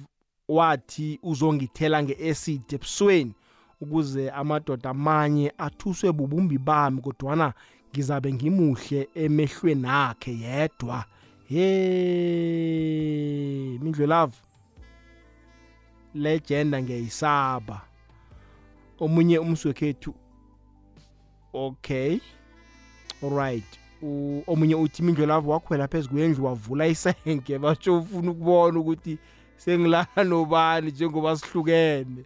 wathi uzongithela nge-acid ebusweni ukuze amadoda amanye athuswe bubumbi bami kodwana ngizabe ngimuhle emehlweni akhe yedwa. Ye mindlelav legenda ngiyayisaba. Omunye umswekhethu okay alright. Omunye uthi imindlo lavo wakhwela phezu kwendlu wavula isenge basho ufuna ukubona ukuthi sengilala nobani njengoba sihlukene?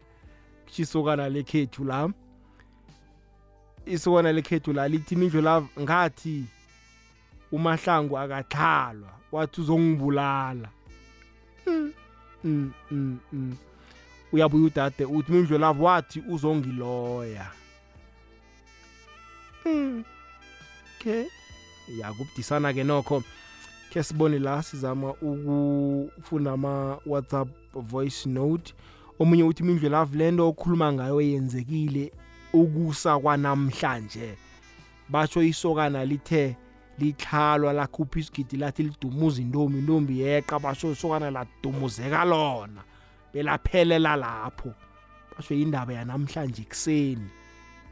Kushisokana lekhethu la. Isokana lekhethu la lithi imindlo lavo ngathi umahlangu akathalwa wathi uzongibulala. Mm, mm, mm, mm. uyabuya udade uthi imindlo lavo wathi uzongiloya. Okay. Ya kubudisana ke nokho. Ke sibone la sizama ukufunda ama-whatsapp voice note. Omunye uthi imindlu love lento okhuluma ngayo yenzekile ukusa kwanamhlanje. Basho isokana lithe lihlalwa lakhupha isigidi lathi lidumuza intombi intombi yeqa basho isokana ladumuzeka lona belaphelela lapho. Basho yindaba yanamhlanje kuseni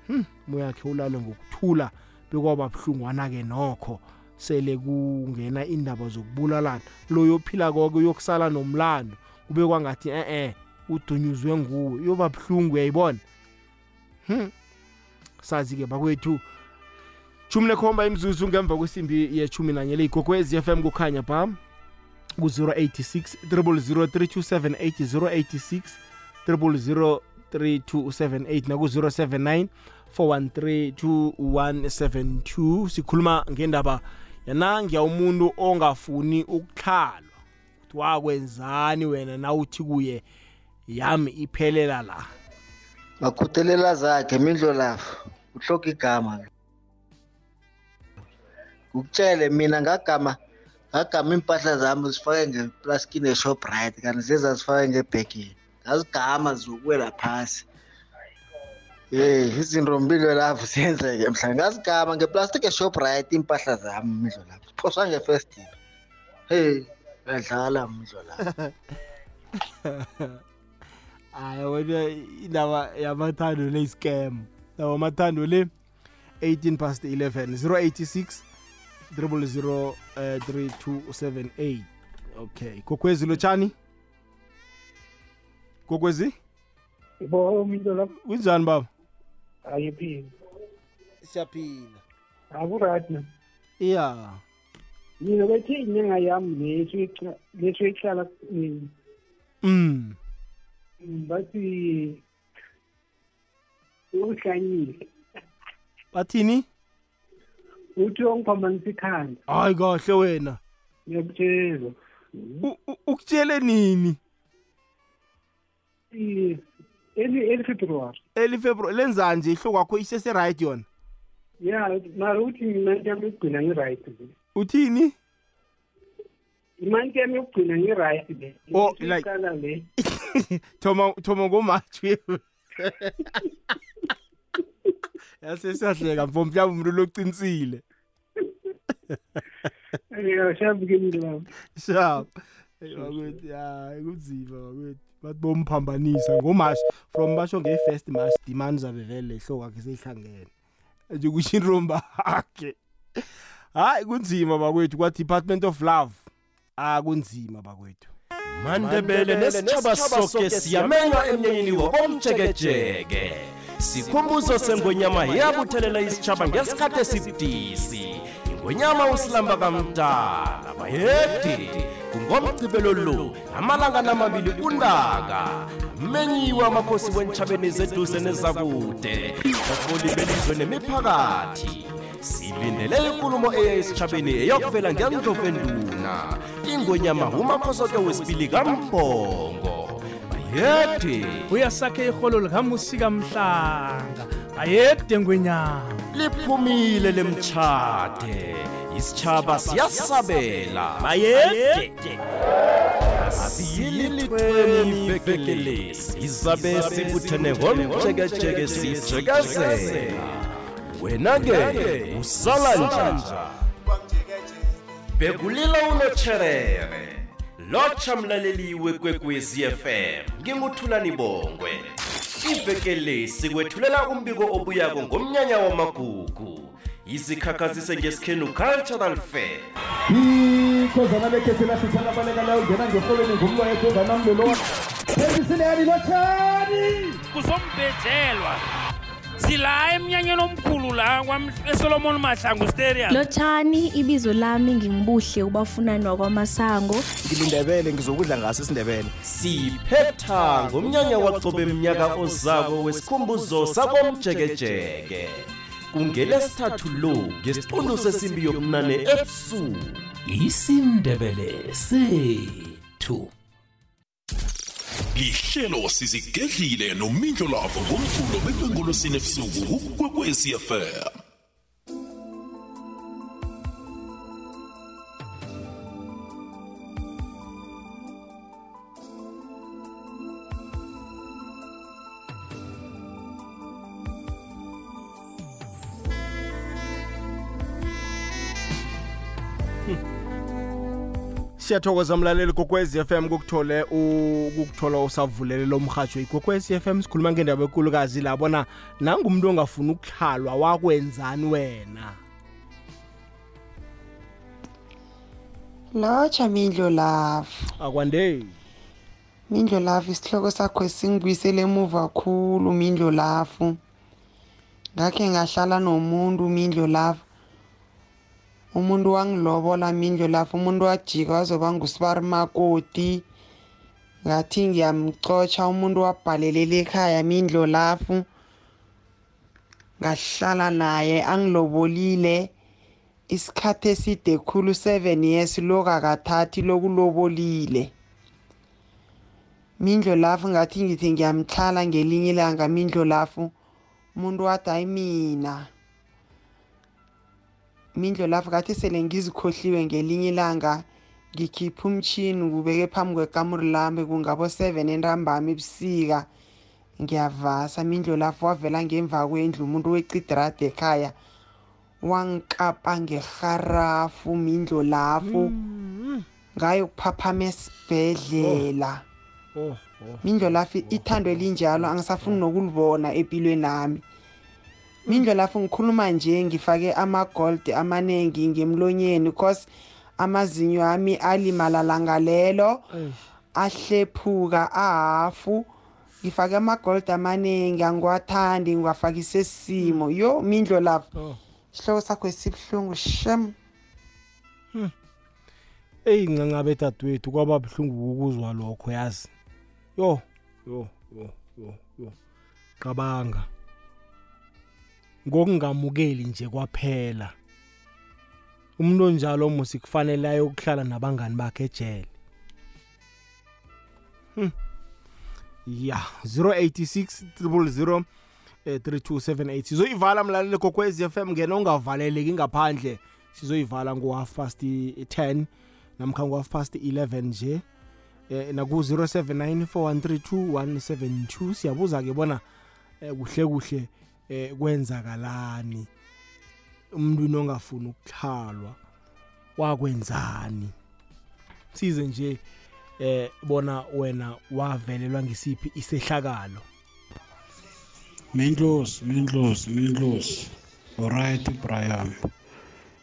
hmm moyakhe ulale ngokuthula bekwaba buhlungwana-ke nokho. Sele kungena indaba zokubulalana. Loyo ophila koke uyokusala nomlando kube kwangathi eh-eh udunyuzwe nguwe uyoba buhlungu uyayibona? Hmm. sazi-ke bakwethu shumi nekhomba imzuzu ngemva kwesimbi yeshumi nanye leyigokwez f m kukhanya pha ku-086 003278086 00327 naku-079 4132172 sikhuluma ngendaba yanangiya umuntu ongafuni ukuhlalwa ukuthi wakwenzani wena nawuthi kuye yami iphelela la? Bakhuthelela zakhe mindlo lapho uhloka igama. Ngikutshele mina ngagama ngagama iimpahla zami zifake ngeplaskini eshoprite kanti zezazifake ngebhegeni ngazigama zokuwela phasi. Ye izinto mpilo lapho ziyenzeke mhla ngazigama ngeplastic eshoprite iimpahla zami mindlo lapho. Ziphoswa ngefestile hey uyadlala mindlo lapho. Hayi wena indaba yamathando le scam indaba yamathando le 18 past 11 086 000 3278 okay kokwezi lotshani? Kokwezi? Yebo umuntu lapho. Kunjani baba? Ayiphini. siyaphila Akurathi na. iya Mina bethi inyanga yami leso leso ihlala mm, mm bathi uhlanyile. bathini Uthi ongiphambanisa ikhanda. hayi kahle wena Ngiyakutshela. U- u- ukutshele nini Eh, Eli eli February. eli february lenza nje ihlo kwakho iseseright yona Yeah, mara uthi imani yami yokugcina ngi-right le. uthini Imani yami yokugcina ngi-right le. Oh, Leso like- le. thoma thoma ngomatshi yasesiyahleka mfo mhlawumbe umuntu loqinisile shap Hey, bakwethu hayi kunzima bakwethu bathi bomphambanisa ngomashi from basho nge-first march demand zabe vele ihlo kwakhe seyihlangene. Nje kusho inromba akhe. Hayi kunzima bakwethu kwa-department of love. Ah kunzima bakwethu. Mandebele nesitshaba soke siyamenywa emnyanyeni wokomjekejeke sikhumbuzo sengonyama yabuthelela isitshaba ngesikhathi esibudisi. Ingonyama usilamba kamdala bayeti kungomgcibelo lo amalanga namabili kuntaka menyiwe amakhosi wentshabeni zeduze nezakude baholi belizwe nemiphakathi silindele inkulumo eya esitshabeni eyokuvela ngendlovenduna ingonyama umakhosoke wesibili kambhongo bayeti uyasakhe iholo likamusika mhlanga ayede ngwenyama liphumile lemtshade. Isitshaba siyasabela. Bayede asiyilithweni ivekelesi izabe sibuthene ngomjekejeke sijekezela wena-ke usala njani bekulila unotsherere. Lotsha mlaleliwe kwekwezi fm nginguthulani bongwe ivekelesi wethulela umbiko obuyako ngomnyanya wamagugu. Izikhakhazise ngesikhenu cultural fair. Ikhozana lekhethe lahluthana abalekalayo ungena ngefolweni ngumlwa yethonganamlolona ezisileyanilotshani kuzombhejelwa sila emnyanyeni omkhulu la kwam- esolomon mahlangu stadium lotshani ibizo lami ngingibuhle ubafunani wakwamasango ngilindebele ngizokudla ngaso isindebele. Siphetha ngomnyanya waqobe mnyaka ozako wesikhumbuzo sakomjekejeke. Kungelesithathu lo ngesiqundu sesimbi yobunane ebusuku. isindebele sethu. Lihlelo sizigedlile nomindlo lavo ngomvulo bekwengolosini ebusuku ukwekwezi siyathokoza mlaleli kokwezi FM kukuthole ukukuthola usavulele lo mhajo ikokwezi FM sikhuluma ngendaba enkulukazi la bona nangumuntu ongafuni ukuhlalwa wakwenzani wena? Lotsha mindlo lafu akwande mindlo lafu isihloko sakho singibuyisele emuva kakhulu mindlo lafu ngakhe ngahlala nomuntu mindlo lafu umuntu wangilobola mindlo lafu umuntu wajika wazoba ngusibari makoti. Ngathi ngiyamcotsha umuntu wabhalelela ekhaya mindlo lafu ngahlala naye angilobolile. Isikhathi eside khulu 7 years lokakathathi lokulobolile mindlo lafu ngathi ngithi ngiyamhlala ngelinye ilanga mindlo lafu umuntu wathi hayi mina. Mindlo lafu kathi sele ngizikhohliwe ngelinye ilanga ngikhipha umtshini ngubeke phambi kwekamuri lami kungabo 7 entambama ebusika. Ngiyavasa mindlo lafu wavela ngemva kwendlu umuntu wecidrade ekhaya wangikapa ngerharafu mindlo lafu ngayokuphaphama esibhedlela. Oh mindlo lafu ithando elinjalo angisafuni nokulibona empilweni nami. Mindlo lafu ngikhuluma nje ngifake ama-gold amaningi ngemlonyeni cause amazinyo ami alimala langa lelo ahlephuka ahafu. Ngifake ama-gold amaningi angiwathandi ngiwafakise simo yo mindlo lafu isihloko sakho esibuhlungu shem. Eyi ncancabe dadewethu kwaba buhlungu ukuzwa lokho yazi. Yo yo yo yo yo. Qabanga ngokungamukeli nje kwaphela. Umuntu onjalo musi kufanele ayokuhlala nabangani bakhe ejele. Hmm. ya 086 000 3278 sizoyivala mlaleli kokwezi FM ngena ungavaleleki ngaphandle. Sizoyivala ngo-half past 10 namkha ngo-half past 11 nje. Eh, naku-079 432 172 siyabuza-ke bona eh, kuhle kuhle eh, kwenzakalani? Umntwini ongafuni ukuhlalwa wakwenzani? Size nje eh bona wena wavelelwa ngisiphi isehlakalo? Mindlosi mindlosi mindlosi alright brian.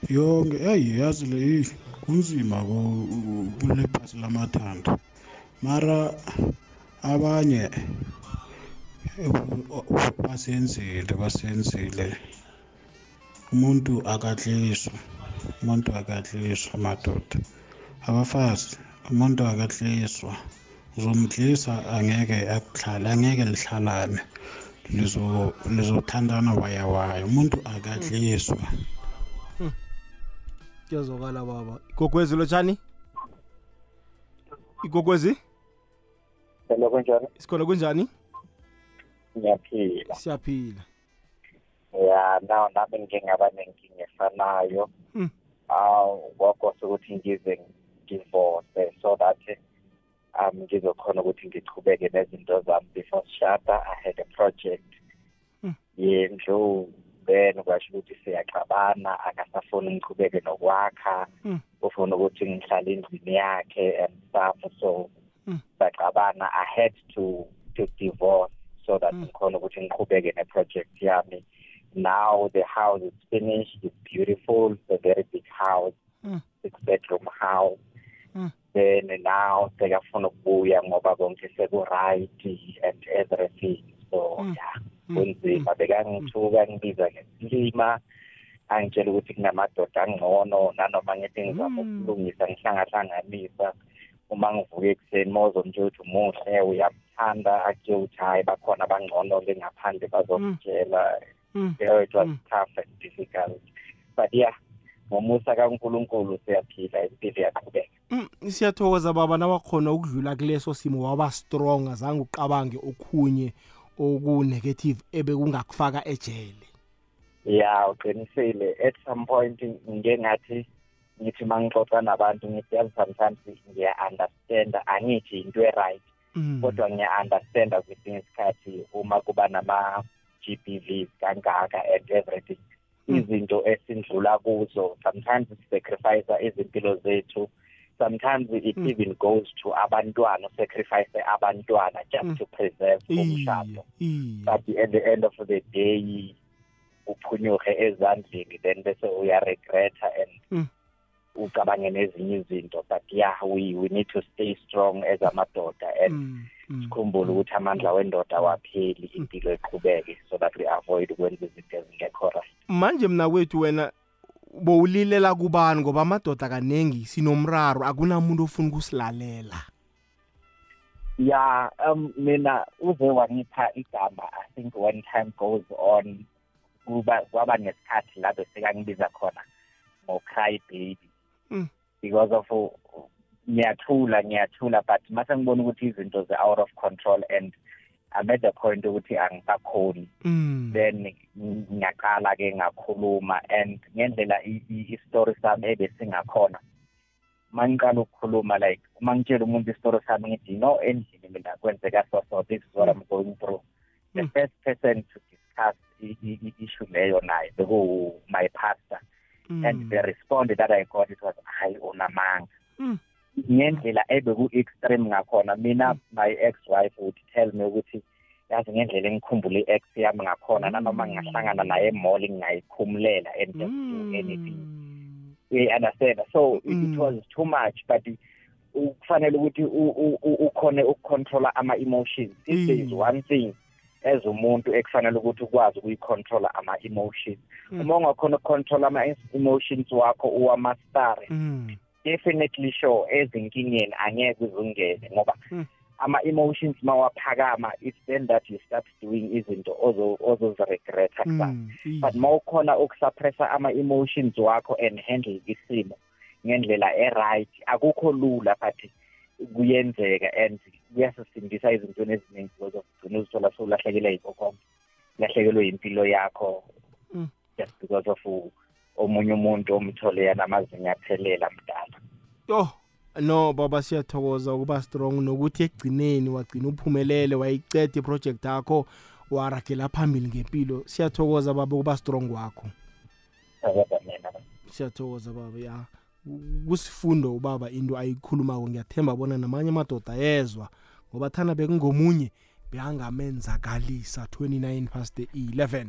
Yonke eyi yazi le kunzima ku- kule phasi lamathanda mara abanye basenzile basenzile. Umuntu akadliswa umuntu akadliswa madoda. Abafazi umuntu akadliswa uzomdlisa angeke akuhlale angeke lihlalane. Lizo lizothandana waya waya umuntu akadliswa kuyazwakala baba. Igogwezi lotshani igogwezi? Hello kunjani? sikhona kunjani? Ngiyaphila. siyaphila Ya naw nami ngike ngaba nenkinga efanayo. Hmm. Ah kwakose ukuthi ngize divorce so that um ngizokhona ukuthi ngichubeke nezinto zami before sishada I had a project yendlu then kwasho ukuthi siyaxabana akasafuni ngichubeke nokwakha Hmm. ufuna ukuthi ngihlale endlini yakhe and stuff so Hmm. saxabana I had to to divorce so that ngikhona ukuthi ngiqhubeke neproject yami. Now the house is finished it's beautiful it's a very big house Hmm. six bedroom house. Hmm. then now sekafuna ukubuya ngoba konke seku-right and everything. So Hmm. yeah kunzima. Bekangithuka ngibiza ngesilima angitshela ukuthi kunamadoda angcono nanoma ngithi ngizama ukulungisa ngihlangahlanganisa uma ngivuka ekuseni mawuzomtshela ukuthi umuhle uyamthanda akutshela ukuthi hhayi bakhona abangcono-ke ngaphandle bazokutshela. Yeah, it was tough and difficult. But yeah ngomusa kankulunkulu siyaphila impilo iyaqhubeka. Mm, siyathokoza baba nawakhona ukudlula kuleso simo waba strong azange uqabange okhunye okunegative ebekungakufaka ejele. Ya uqinisile. At some point ngike ngathi ngithi uma ngixoxa nabantu ngithi yazi sometimes ngiya-understanda. Angithi into e-right kodwa ngiya-understanda kwesinye isikhathi uma kuba nama-g b vs kangaka and everything. Izinto esindlula kuzo sometimes sisacrifice izimpilo zethu. Sometimes it even goes to abantwana sacrifice abantwana just to preserve umshado. but at the end of the day uphunyuke ezandleni then bese uyaregreta and ucabange nezinye izinto but yeah we we need to stay strong as amadoda and sikhumbule ukuthi amandla wendoda wapheli impilo eqhubeke so that we avoid ukwenza izinto ezingekho right. Manje mna kwethu wena bowulilela kubani? Ngoba amadoda kaningi sinomraro akunamuntu ofuna ukusilalela. Yeah um mina uze wangipha igama i think when time goes on kuba kwaba nesikhathi la besekangibiza khona ngo-cry baby. Mm. because of ngiyathula ngiyathula but mase ngibona ukuthi izinto ze-out of control and I'm at the point ukuthi angisakhoni Mm. then ngiyaqala-ke ngakhuluma and ngendlela i-story sami ebesingakhona uma ngiqala ukukhuluma like uma ngitshela umuntu isitory sami ngithi know endlini mina kwenzeka so so this is what I'm going through the first person to discuss i- i- i- issue leyo naye beku my pastor and the response that I got it was hayi unamanga Mm. ngendlela ebeku-extreme ngakhona mina my ex wife would tell me ukuthi yazi ngendlela engikhumbule i-ex yami ngakhona nanoma ngingahlangana naye emall ngingayikhumulela and just do anything. You understand? So it, it was too much but u- kufanele ukuthi u- u- u- ukhone ukucontrola ama-emotions. If there is one thing as umuntu ekufanele ukuthi ukwazi ukuyicontrola ama-emotions uma ungakhona ukucontrola ama-emotions wakho uwamastare. Definitely sure ezinkingeni angeke uzungene ngoba ama-emotions mawaphakama it's then that you start doing izinto ozo- ozoziregreta kusasa but mawukhona ukusuppressa ama-emotions wakho and handle isimo ngendlela e-right akukho lula but kuyenzeka and kuyasisindisa ezintweni eziningi zozogcina uzithola sowulahlekelwe yinkokhonke lahlekelwe yimpilo yakho. Mm. just because of u- omunye umuntu omthole yanamazinga aphelela mdala. Yo no baba siyathokoza ukuba strong nokuthi ekugcineni wagcina uphumelele wayiceda iproject yakho waragela phambili ngempilo. Siyathokoza baba ukuba strong wakho. Akaba mina siyathokoza baba ya kusifundo ubaba into ayikhulumako. Ngiyathemba bona namanye amadoda yezwa ngoba thana bekungomunye beyangamenzakalisa 29 past 11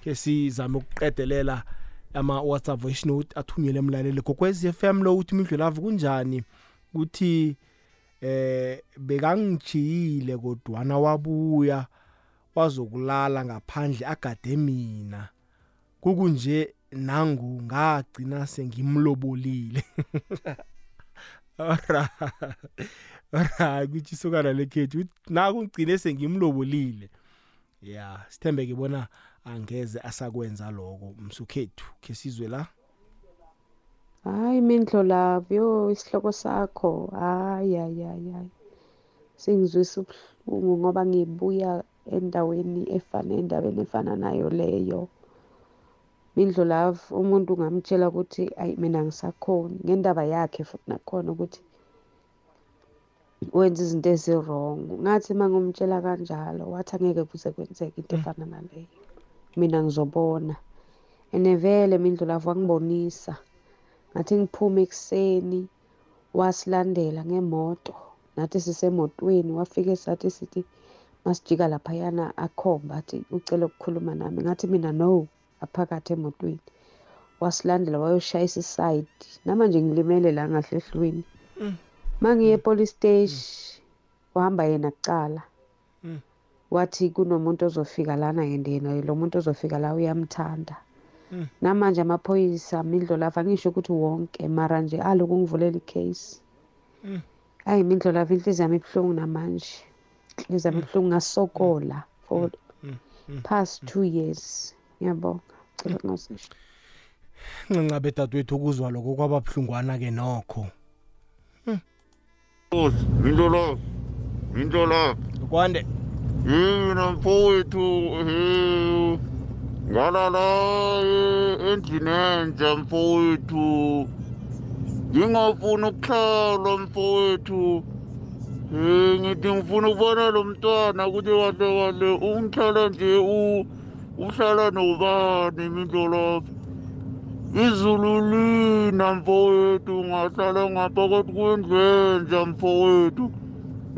ke sizame ukuqedelela ama-whatsapp voice note athunyelwe emlaleli. Gokwez f m lo uthi imidlwelavu kunjani? Kuthi eh bekangijiyile kodwana wabuya wazokulala ngaphandle agade mina. Kukunje nangu ngagcina sengimlobolile Alright. Alright, kuthi isokana lekhethu uthi nakungcine sengimlobolile. Yeah, sithembe ke bona angeze asakwenza lokho msukhethu ke sizwe la. hayi mindlo lavyo isihloko sakho hayi hayi hayi singizwisa ubuhlungu ngoba ngibuya endaweni efana endaweni efana nayo leyo mindlo love umuntu ungamtshela ukuthi ayi mina ngisakhoni ngendaba yakhe futhi nakhona ukuthi wenza izinto ezi-wrong. Ngathi uma ngumtshela kanjalo wathi angeke kuze kwenzeke into efana naleyo. Mina ngizobona. And vele mindlu lavo wangibonisa. Ngathi ngiphume ekuseni wasilandela ngemoto. Nathi sisemotweni wafike sathi sithi masijika laphayana akhomba athi ucela ukukhuluma nami. Ngathi mina no. Aphakathi emotweni. Wasilandela wayoshayisa isayidi namanje ngilimele la ngahle ehlweni Mm. mangiye epolice stage wahamba yena kucala. Mm. wathi kunomuntu ozofika lana and yena lo muntu ozofika la uyamthanda. Mm. namanje amaphoyisa mindlo lava angisho ukuthi wonke mara nje aloku ngivulela icase. Mm. ayi mindlo lava inhliziyo yami ibuhlungu namanje. Inhliziyo yami ibuhlungu ngasokola for Mm, mm, past two years. Ngiyabonga. Cela kungasisho ncancabe dadewethu ukuzwa lokho kwababuhlungwana-ke nokho. Mindolo. Mindolo. kwande. Yina mfowethu eh, ngalala eh, endlini entsha mfowethu. Ngingafuni ukuhlala mfowethu. Eh ngithi ngifuna ukubona lo mntwana ukuthi kahle kahle ungihlala nje u- uhlala nobani mindlolapha izulu lina mfowethu ngahlala ngaphakathi kwendlu entsha mfowethu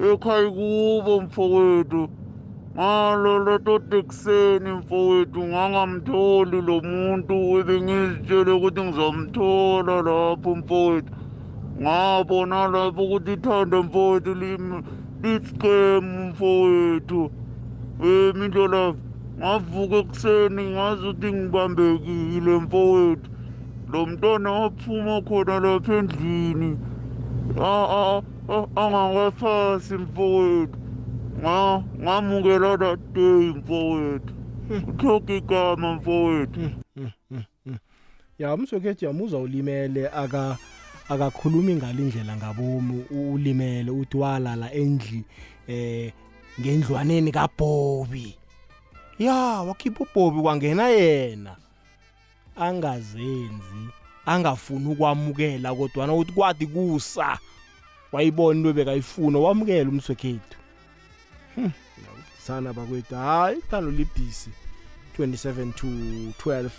ekhaya kubo mfowethu ngalolo tota ekuseni mfowethu ngangamtholi lo muntu ebengizitshele ukuthi ngizomthola lapho mfowethu ngabona lapho ukuthi ithanda mfowethu liscam mfowethu um mindlolava ngavuka ekuseni ngazi ukuthi ngibambekile mfowethu. Lo mntwana waphuma khona lapha endlini. Angakaphasi mfowethu. Nga- ngamukela that day mfowethu. Uthoga igama mfowethu. Ya umswekhethi yamuzwa ulimele aka akakhulumi ngalindlela ngabomu. Ulimele uthi walala endli eh ngendlwaneni kabhobi. Ya wakhipha ubhobi kwangena yena. Angazenzi angafuni ukwamukela kodwana uthi kwathi kusa wayibona into bekayifuna wamukela umswekhethu. Hmm, sana bakwethu hayi ithando libhisi 27 to 12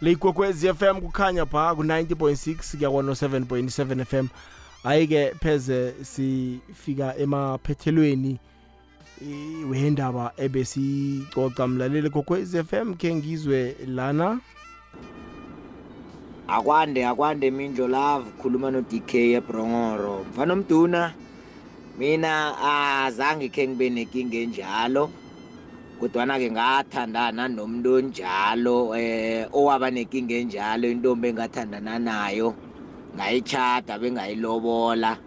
le ikwekwezi FM kukhanya pha ku-90.6 kuyakona 7.7 FM hayi-ke pheze sifika emaphethelweni eh, wendaba ebesicoca mlaleli kokwezi FM khe ngizwe lana. Akwande akwande mindlo love khuluma no-dk ebrongoro. Mfana omduna mina azange khe ngibe nenkinga enjalo kodwana-ke ngathandana nomuntu onjalo eh owaba nenkinga enjalo intombi engathandana nayo ngayitshada bengayilobola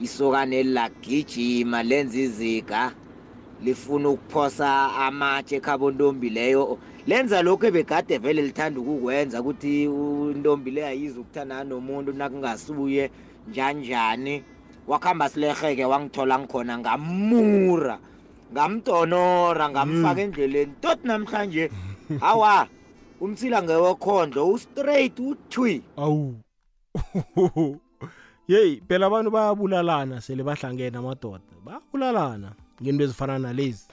isokane elilagijima lenza iziga lifuna ukuphosa amatshe ekhabontombi leyo. Lenza lokhu ebegade vele lithanda ukukwenza ukuthi intombi le ayize ukuthandana nomuntu nakungasuye njanjani. Wakuhamba sileheke wangithola ngikhona ngamura ngamtonora ngamfaka endleleni. Tot namhlanje hawa umsila ngewekhondlo ustraight uthwi awu. Yeyi phela abantu bayabulalana sele bahlangene amadoda bayabulalana ngento ezifana nalezi.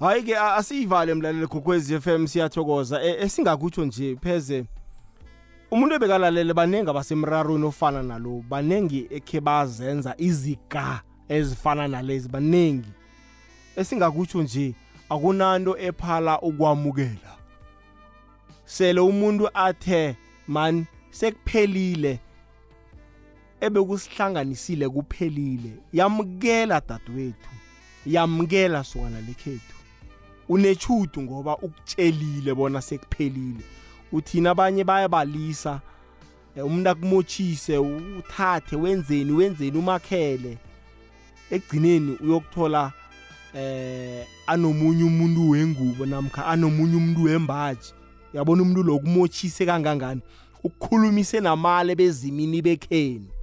Hayi-ke a- asiyivale mlaleli gokwezi FM siyathokoza. E- esingakutsho nje pheze umuntu ebekalalele baningi abasemrarweni ofana nalo baningi ekhe bazenza iziga ezifana nalezi baningi esingakutsho nje akunanto ephala ukwamukela. Sele umuntu athe man sekuphelile. Ebekusihlanganisile kuphelile yamukela dadewethu yamukela sokana lekhethu. Unechudu ngoba ukutshelile bona sekuphelile. Uthina abanye bayabalisa eh, umuntu akumotshise uthathe wenzeni wenzeni umakhele. Ekugcineni uyokuthola eh anomunye umuntu wengubo namkha anomunye umuntu wembaji. Yabona umuntu lo kumotshise kangangani? Ukukhulumise namale bezimini bekheni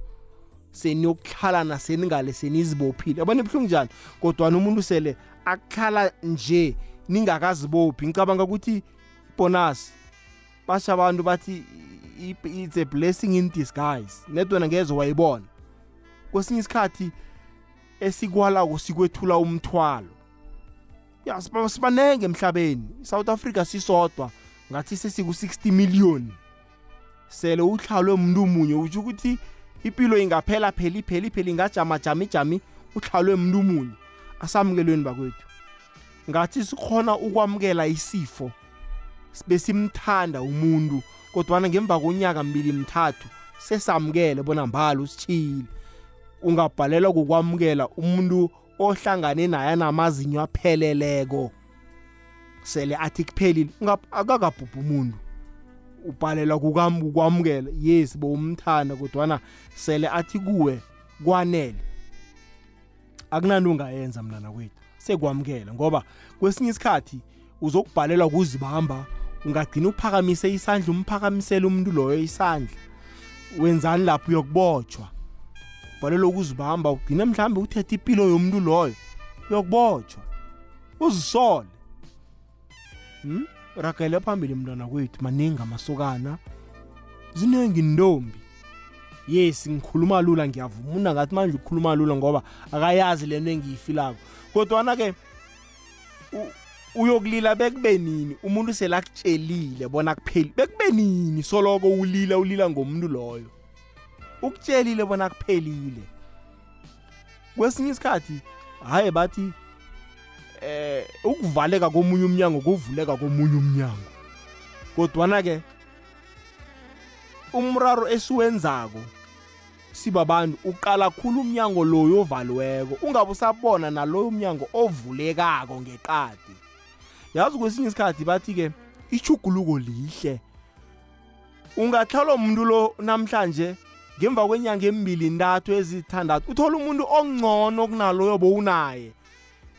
seniyokuhlalana seningale senizibophile. Yabona ibuhlungu njani? Kodwana umuntu sele akhala nje ningakazibophi. Ngicabanga ukuthi ibonus basha abantu bathi it's a blessing in disguise. Nedwena ngeze wayibona. Kwesinye isikhathi esikwalako sikwethula umthwalo. Ya siba- sibanenge emhlabeni. Isouth africa sisodwa ngathi sesiku-60 million. Sele uhlalwe muntu munye utsho ukuthi impilo ingaphela phela iphela iphela ingajama jama ijami uhlalwe muntu munye asamukelweni bakwethu. Ngathi sikhona ukwamukela isifo besimthanda umuntu kodwana ngemva konyaka mbili mthathu sesamukele bona mbala usitshile ungabhalelwa kukwamukela umuntu ohlangane naye anamazinyo apheleleko. Sele athi kuphelile ungap- akakabhubhi umuntu. Ubhalela kukam- ukwamukela yes bowumthanda kodwana sele athi kuwe kwanele. Akunanto ungayenza mntana kwethu sekwamukela ngoba kwesinye isikhathi uzokubhalelwa kuzibamba ungagcina uphakamise isandla umphakamisele umuntu loyo isandla. Wenzani lapho? Uyokubotshwa. Ubhalelwa ukuzibamba ugcine mhlawumbe uthethe impilo yomuntu loyo. Uyokubotshwa. Uzisole. Hmm? Ragele phambili mntwana kwethu maningi amasokana. Ziningi intombi. Yes ngikhuluma lula ngiyavuma. Ngathi manje ukhuluma lula ngoba akayazi lento engiyifilako. Kodwana-ke uyokulila bekube nini? Umuntu sele akutshelile bona kupheli bekube nini? Soloko ulila ulila ngomuntu loyo. Ukutshelile bona kuphelile kwesinye isikhathi hayi bathi eh ukuvaleka komunye umnyango kuvuleka komunye umnyango. Kodwana-ke umraro esiwenzako sibabantu uqala khulu umnyango loyo ovaliweko ungabe usabona naloyo umnyango ovulekako ngeqadi. Yazi kwesinye isikhathi bathi-ke ichuguluko lihle. Ungahlala umuntu lo namhlanje ngemva kwenyanga emibili ntathu ezithandathu uthola umuntu ongcono kunaloyo bowunaye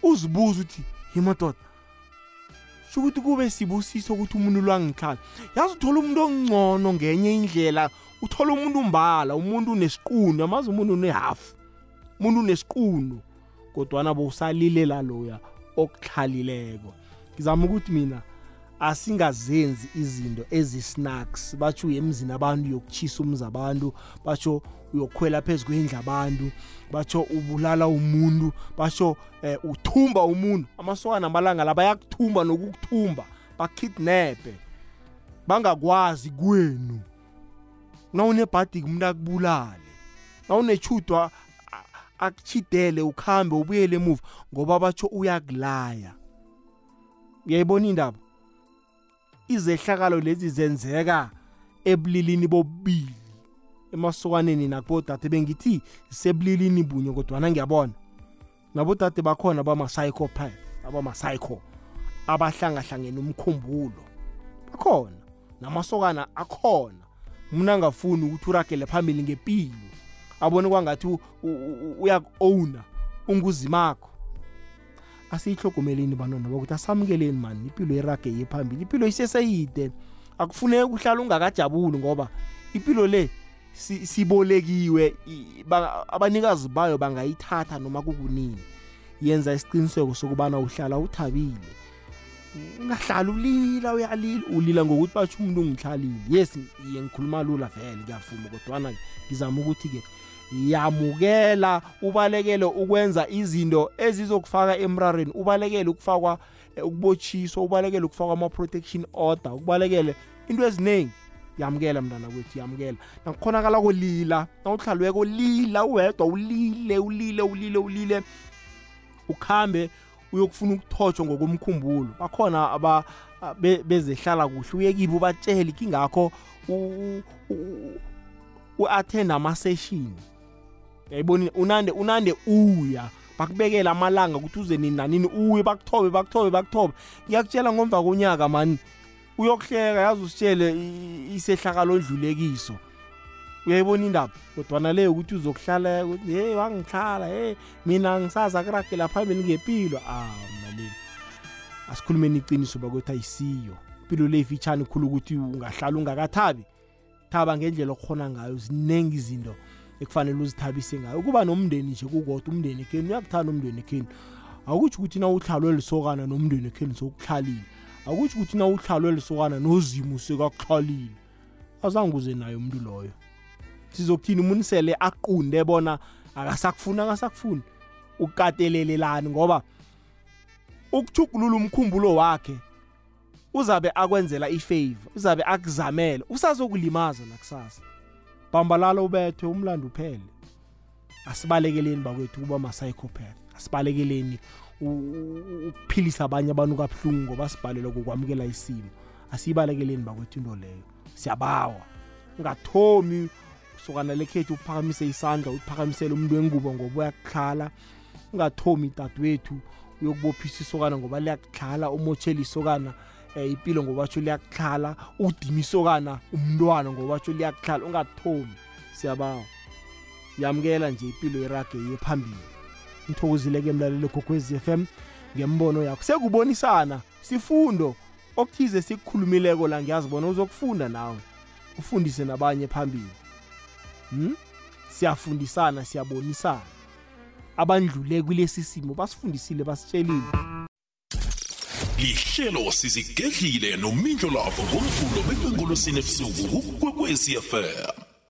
uzibuza uthi yimadoda sho ukuthi kube sibusiso ukuthi umuntu lwangihlala yazi uthola umuntu ongcono ngenye indlela uthola umuntu umbala umuntu unesiqunu amazi umuntu unehafu umuntu unesiqunu kodwana bowusalilela loya okuhlalileko. Ngizama ukuthi mina asingazenzi izinto ezisnacks batsho uye emzini abantu uyokutshisa umzi abantu batsho uyokhwela phezu kwendlu abantu batsho ubulala umuntu batsho eh, uthumba umuntu. Amasokana amalanga la bayakuthumba nokukuthumba bakidnepe bangakwazi kwenu. Nawunebhadiki umuntu akubulale nawunechudwa akuchidele ukhambe ubuyele emuva ngoba batsho uyakulaya. Uyayibona indaba? Izehlakalo lezi zenzeka ebulilini bobubili. Emasokwaneni nakubodade bengithi sebulilini bunye kodwana ngiyabona. Nabodade bakhona abama-psychopath abama-psycho abahlangahlangene umkhumbulo. Bakhona namasokana akhona. Mna angafuni ukuthi uragele phambili ngempilo abone kwangathi uyaku-owna unguzimakho asiyihlogomeleni bantwana bokuthi asamukeleni mani. Impilo irage ye phambili impilo iseseyide. Akufuneki uhlala ungakajabuli ngoba impilo le sibolekiwe i- ba- abanikazi bayo bangayithatha noma kukunini. Yenza isiqiniseko sokubana uhlala uthabile. Ungahlali ulila uyalila ulila ngokuthi batsho umuntu ungihlalile yes iye ngikhuluma lula vele ngiyavuma kodwana ngizama ukuthi-ke yamukela ubalekele ukwenza izinto ezizokufaka emrarweni ubalekele ukufakwa eh, ukubotshiswa ubalekele ukufakwa ama-protection order ukubalekele into eziningi yamukela mntana kwethu yamukela. Nakukhonakala kolila nawuhlalweko lila uwedwa ulile ulile ulile ulile ukhambe uyokufuna ukuthotshwa ngokomkhumbulo. Bakhona aba be- bezehlala kuhle uye kibo ubatshele kingakho u-attend ama-session. Yayibonile unande unande uya bakubekela amalanga ukuthi uze nini nanini uye bakuthobe bakuthobe bakuthobe. Ngiyakutshela ngomva konyaka mani uyokuhleka yazi usitshele i- isehlakalo ondlulekiso uyayibona indaba? Kodwana leyo ukuthi uzokuhlala ukuthi hey wangihlala hey mina ngisaza kuragela phambili ngempilo ah mlaleli asikhulumeni iqiniso bakwethu ayisiyo. Impilo le ifitshane khulu ukuthi ungahlala ungakathabi. Thaba ngendlela okhona ngayo ziningi izinto ekufanele uzithabise ngayo. Ukuba nomndeni nje kukodwa umndeni ekheni uyakuthanda umndeni ekheni akutsho ukuthi na uhlalwe lisokana nomndeni ekheni sokuhlalile akutsho ukuthi na uhlalwe lisokana nozimo sekakuhlalile azange uze naye umuntu loyo. Sizokuthini umuntu sele aqunde bona akasakufuni? Akasakufuni ukatelelelani ngoba ukuchugulula umkhumbulo wakhe uzabe akwenzela ifavor uzabe akuzamela usazokulimaza nakusasa. Bambalala ubethwe umlando uphele. Asibalekeleni bakwethu kuba ma-psychopath asibalekeleni u- u- ukuphilisa abanye abantu kabuhlungu ngoba sibhalelwa kokwamukela isimo. Asiyibalekeleni bakwethu into leyo. Siyabawa. Ungathomi usokana lekhethu uphakamise isandla uphakamisele umuntu wengubo ngoba uyakukhala ungathomi dadwethu uyokubophisa isokana ngoba liyakudlala umotshela isokana um impilo ngoba batsho liyakudlala udima isokana umntwana ngoba batsho liyakudlala ungathomi. Siyabawa. Yamukela nje impilo yerage ye phambili. Ngithokozile-ke mlalelo gogwezi f m ngembono yakho. Sekubonisana sifundo. Okuthize sikukhulumileko la ngiyazibona uzokufunda nawe. Ufundise nabanye phambili. Hmm? siyafundisana siyabonisana. Abandlule kulesi simo basifundisile basitshelile. Lihlelo sizigedlile nomindlo lavo ngomvulo bekwenkolosini ebusuku kukwekwezi fm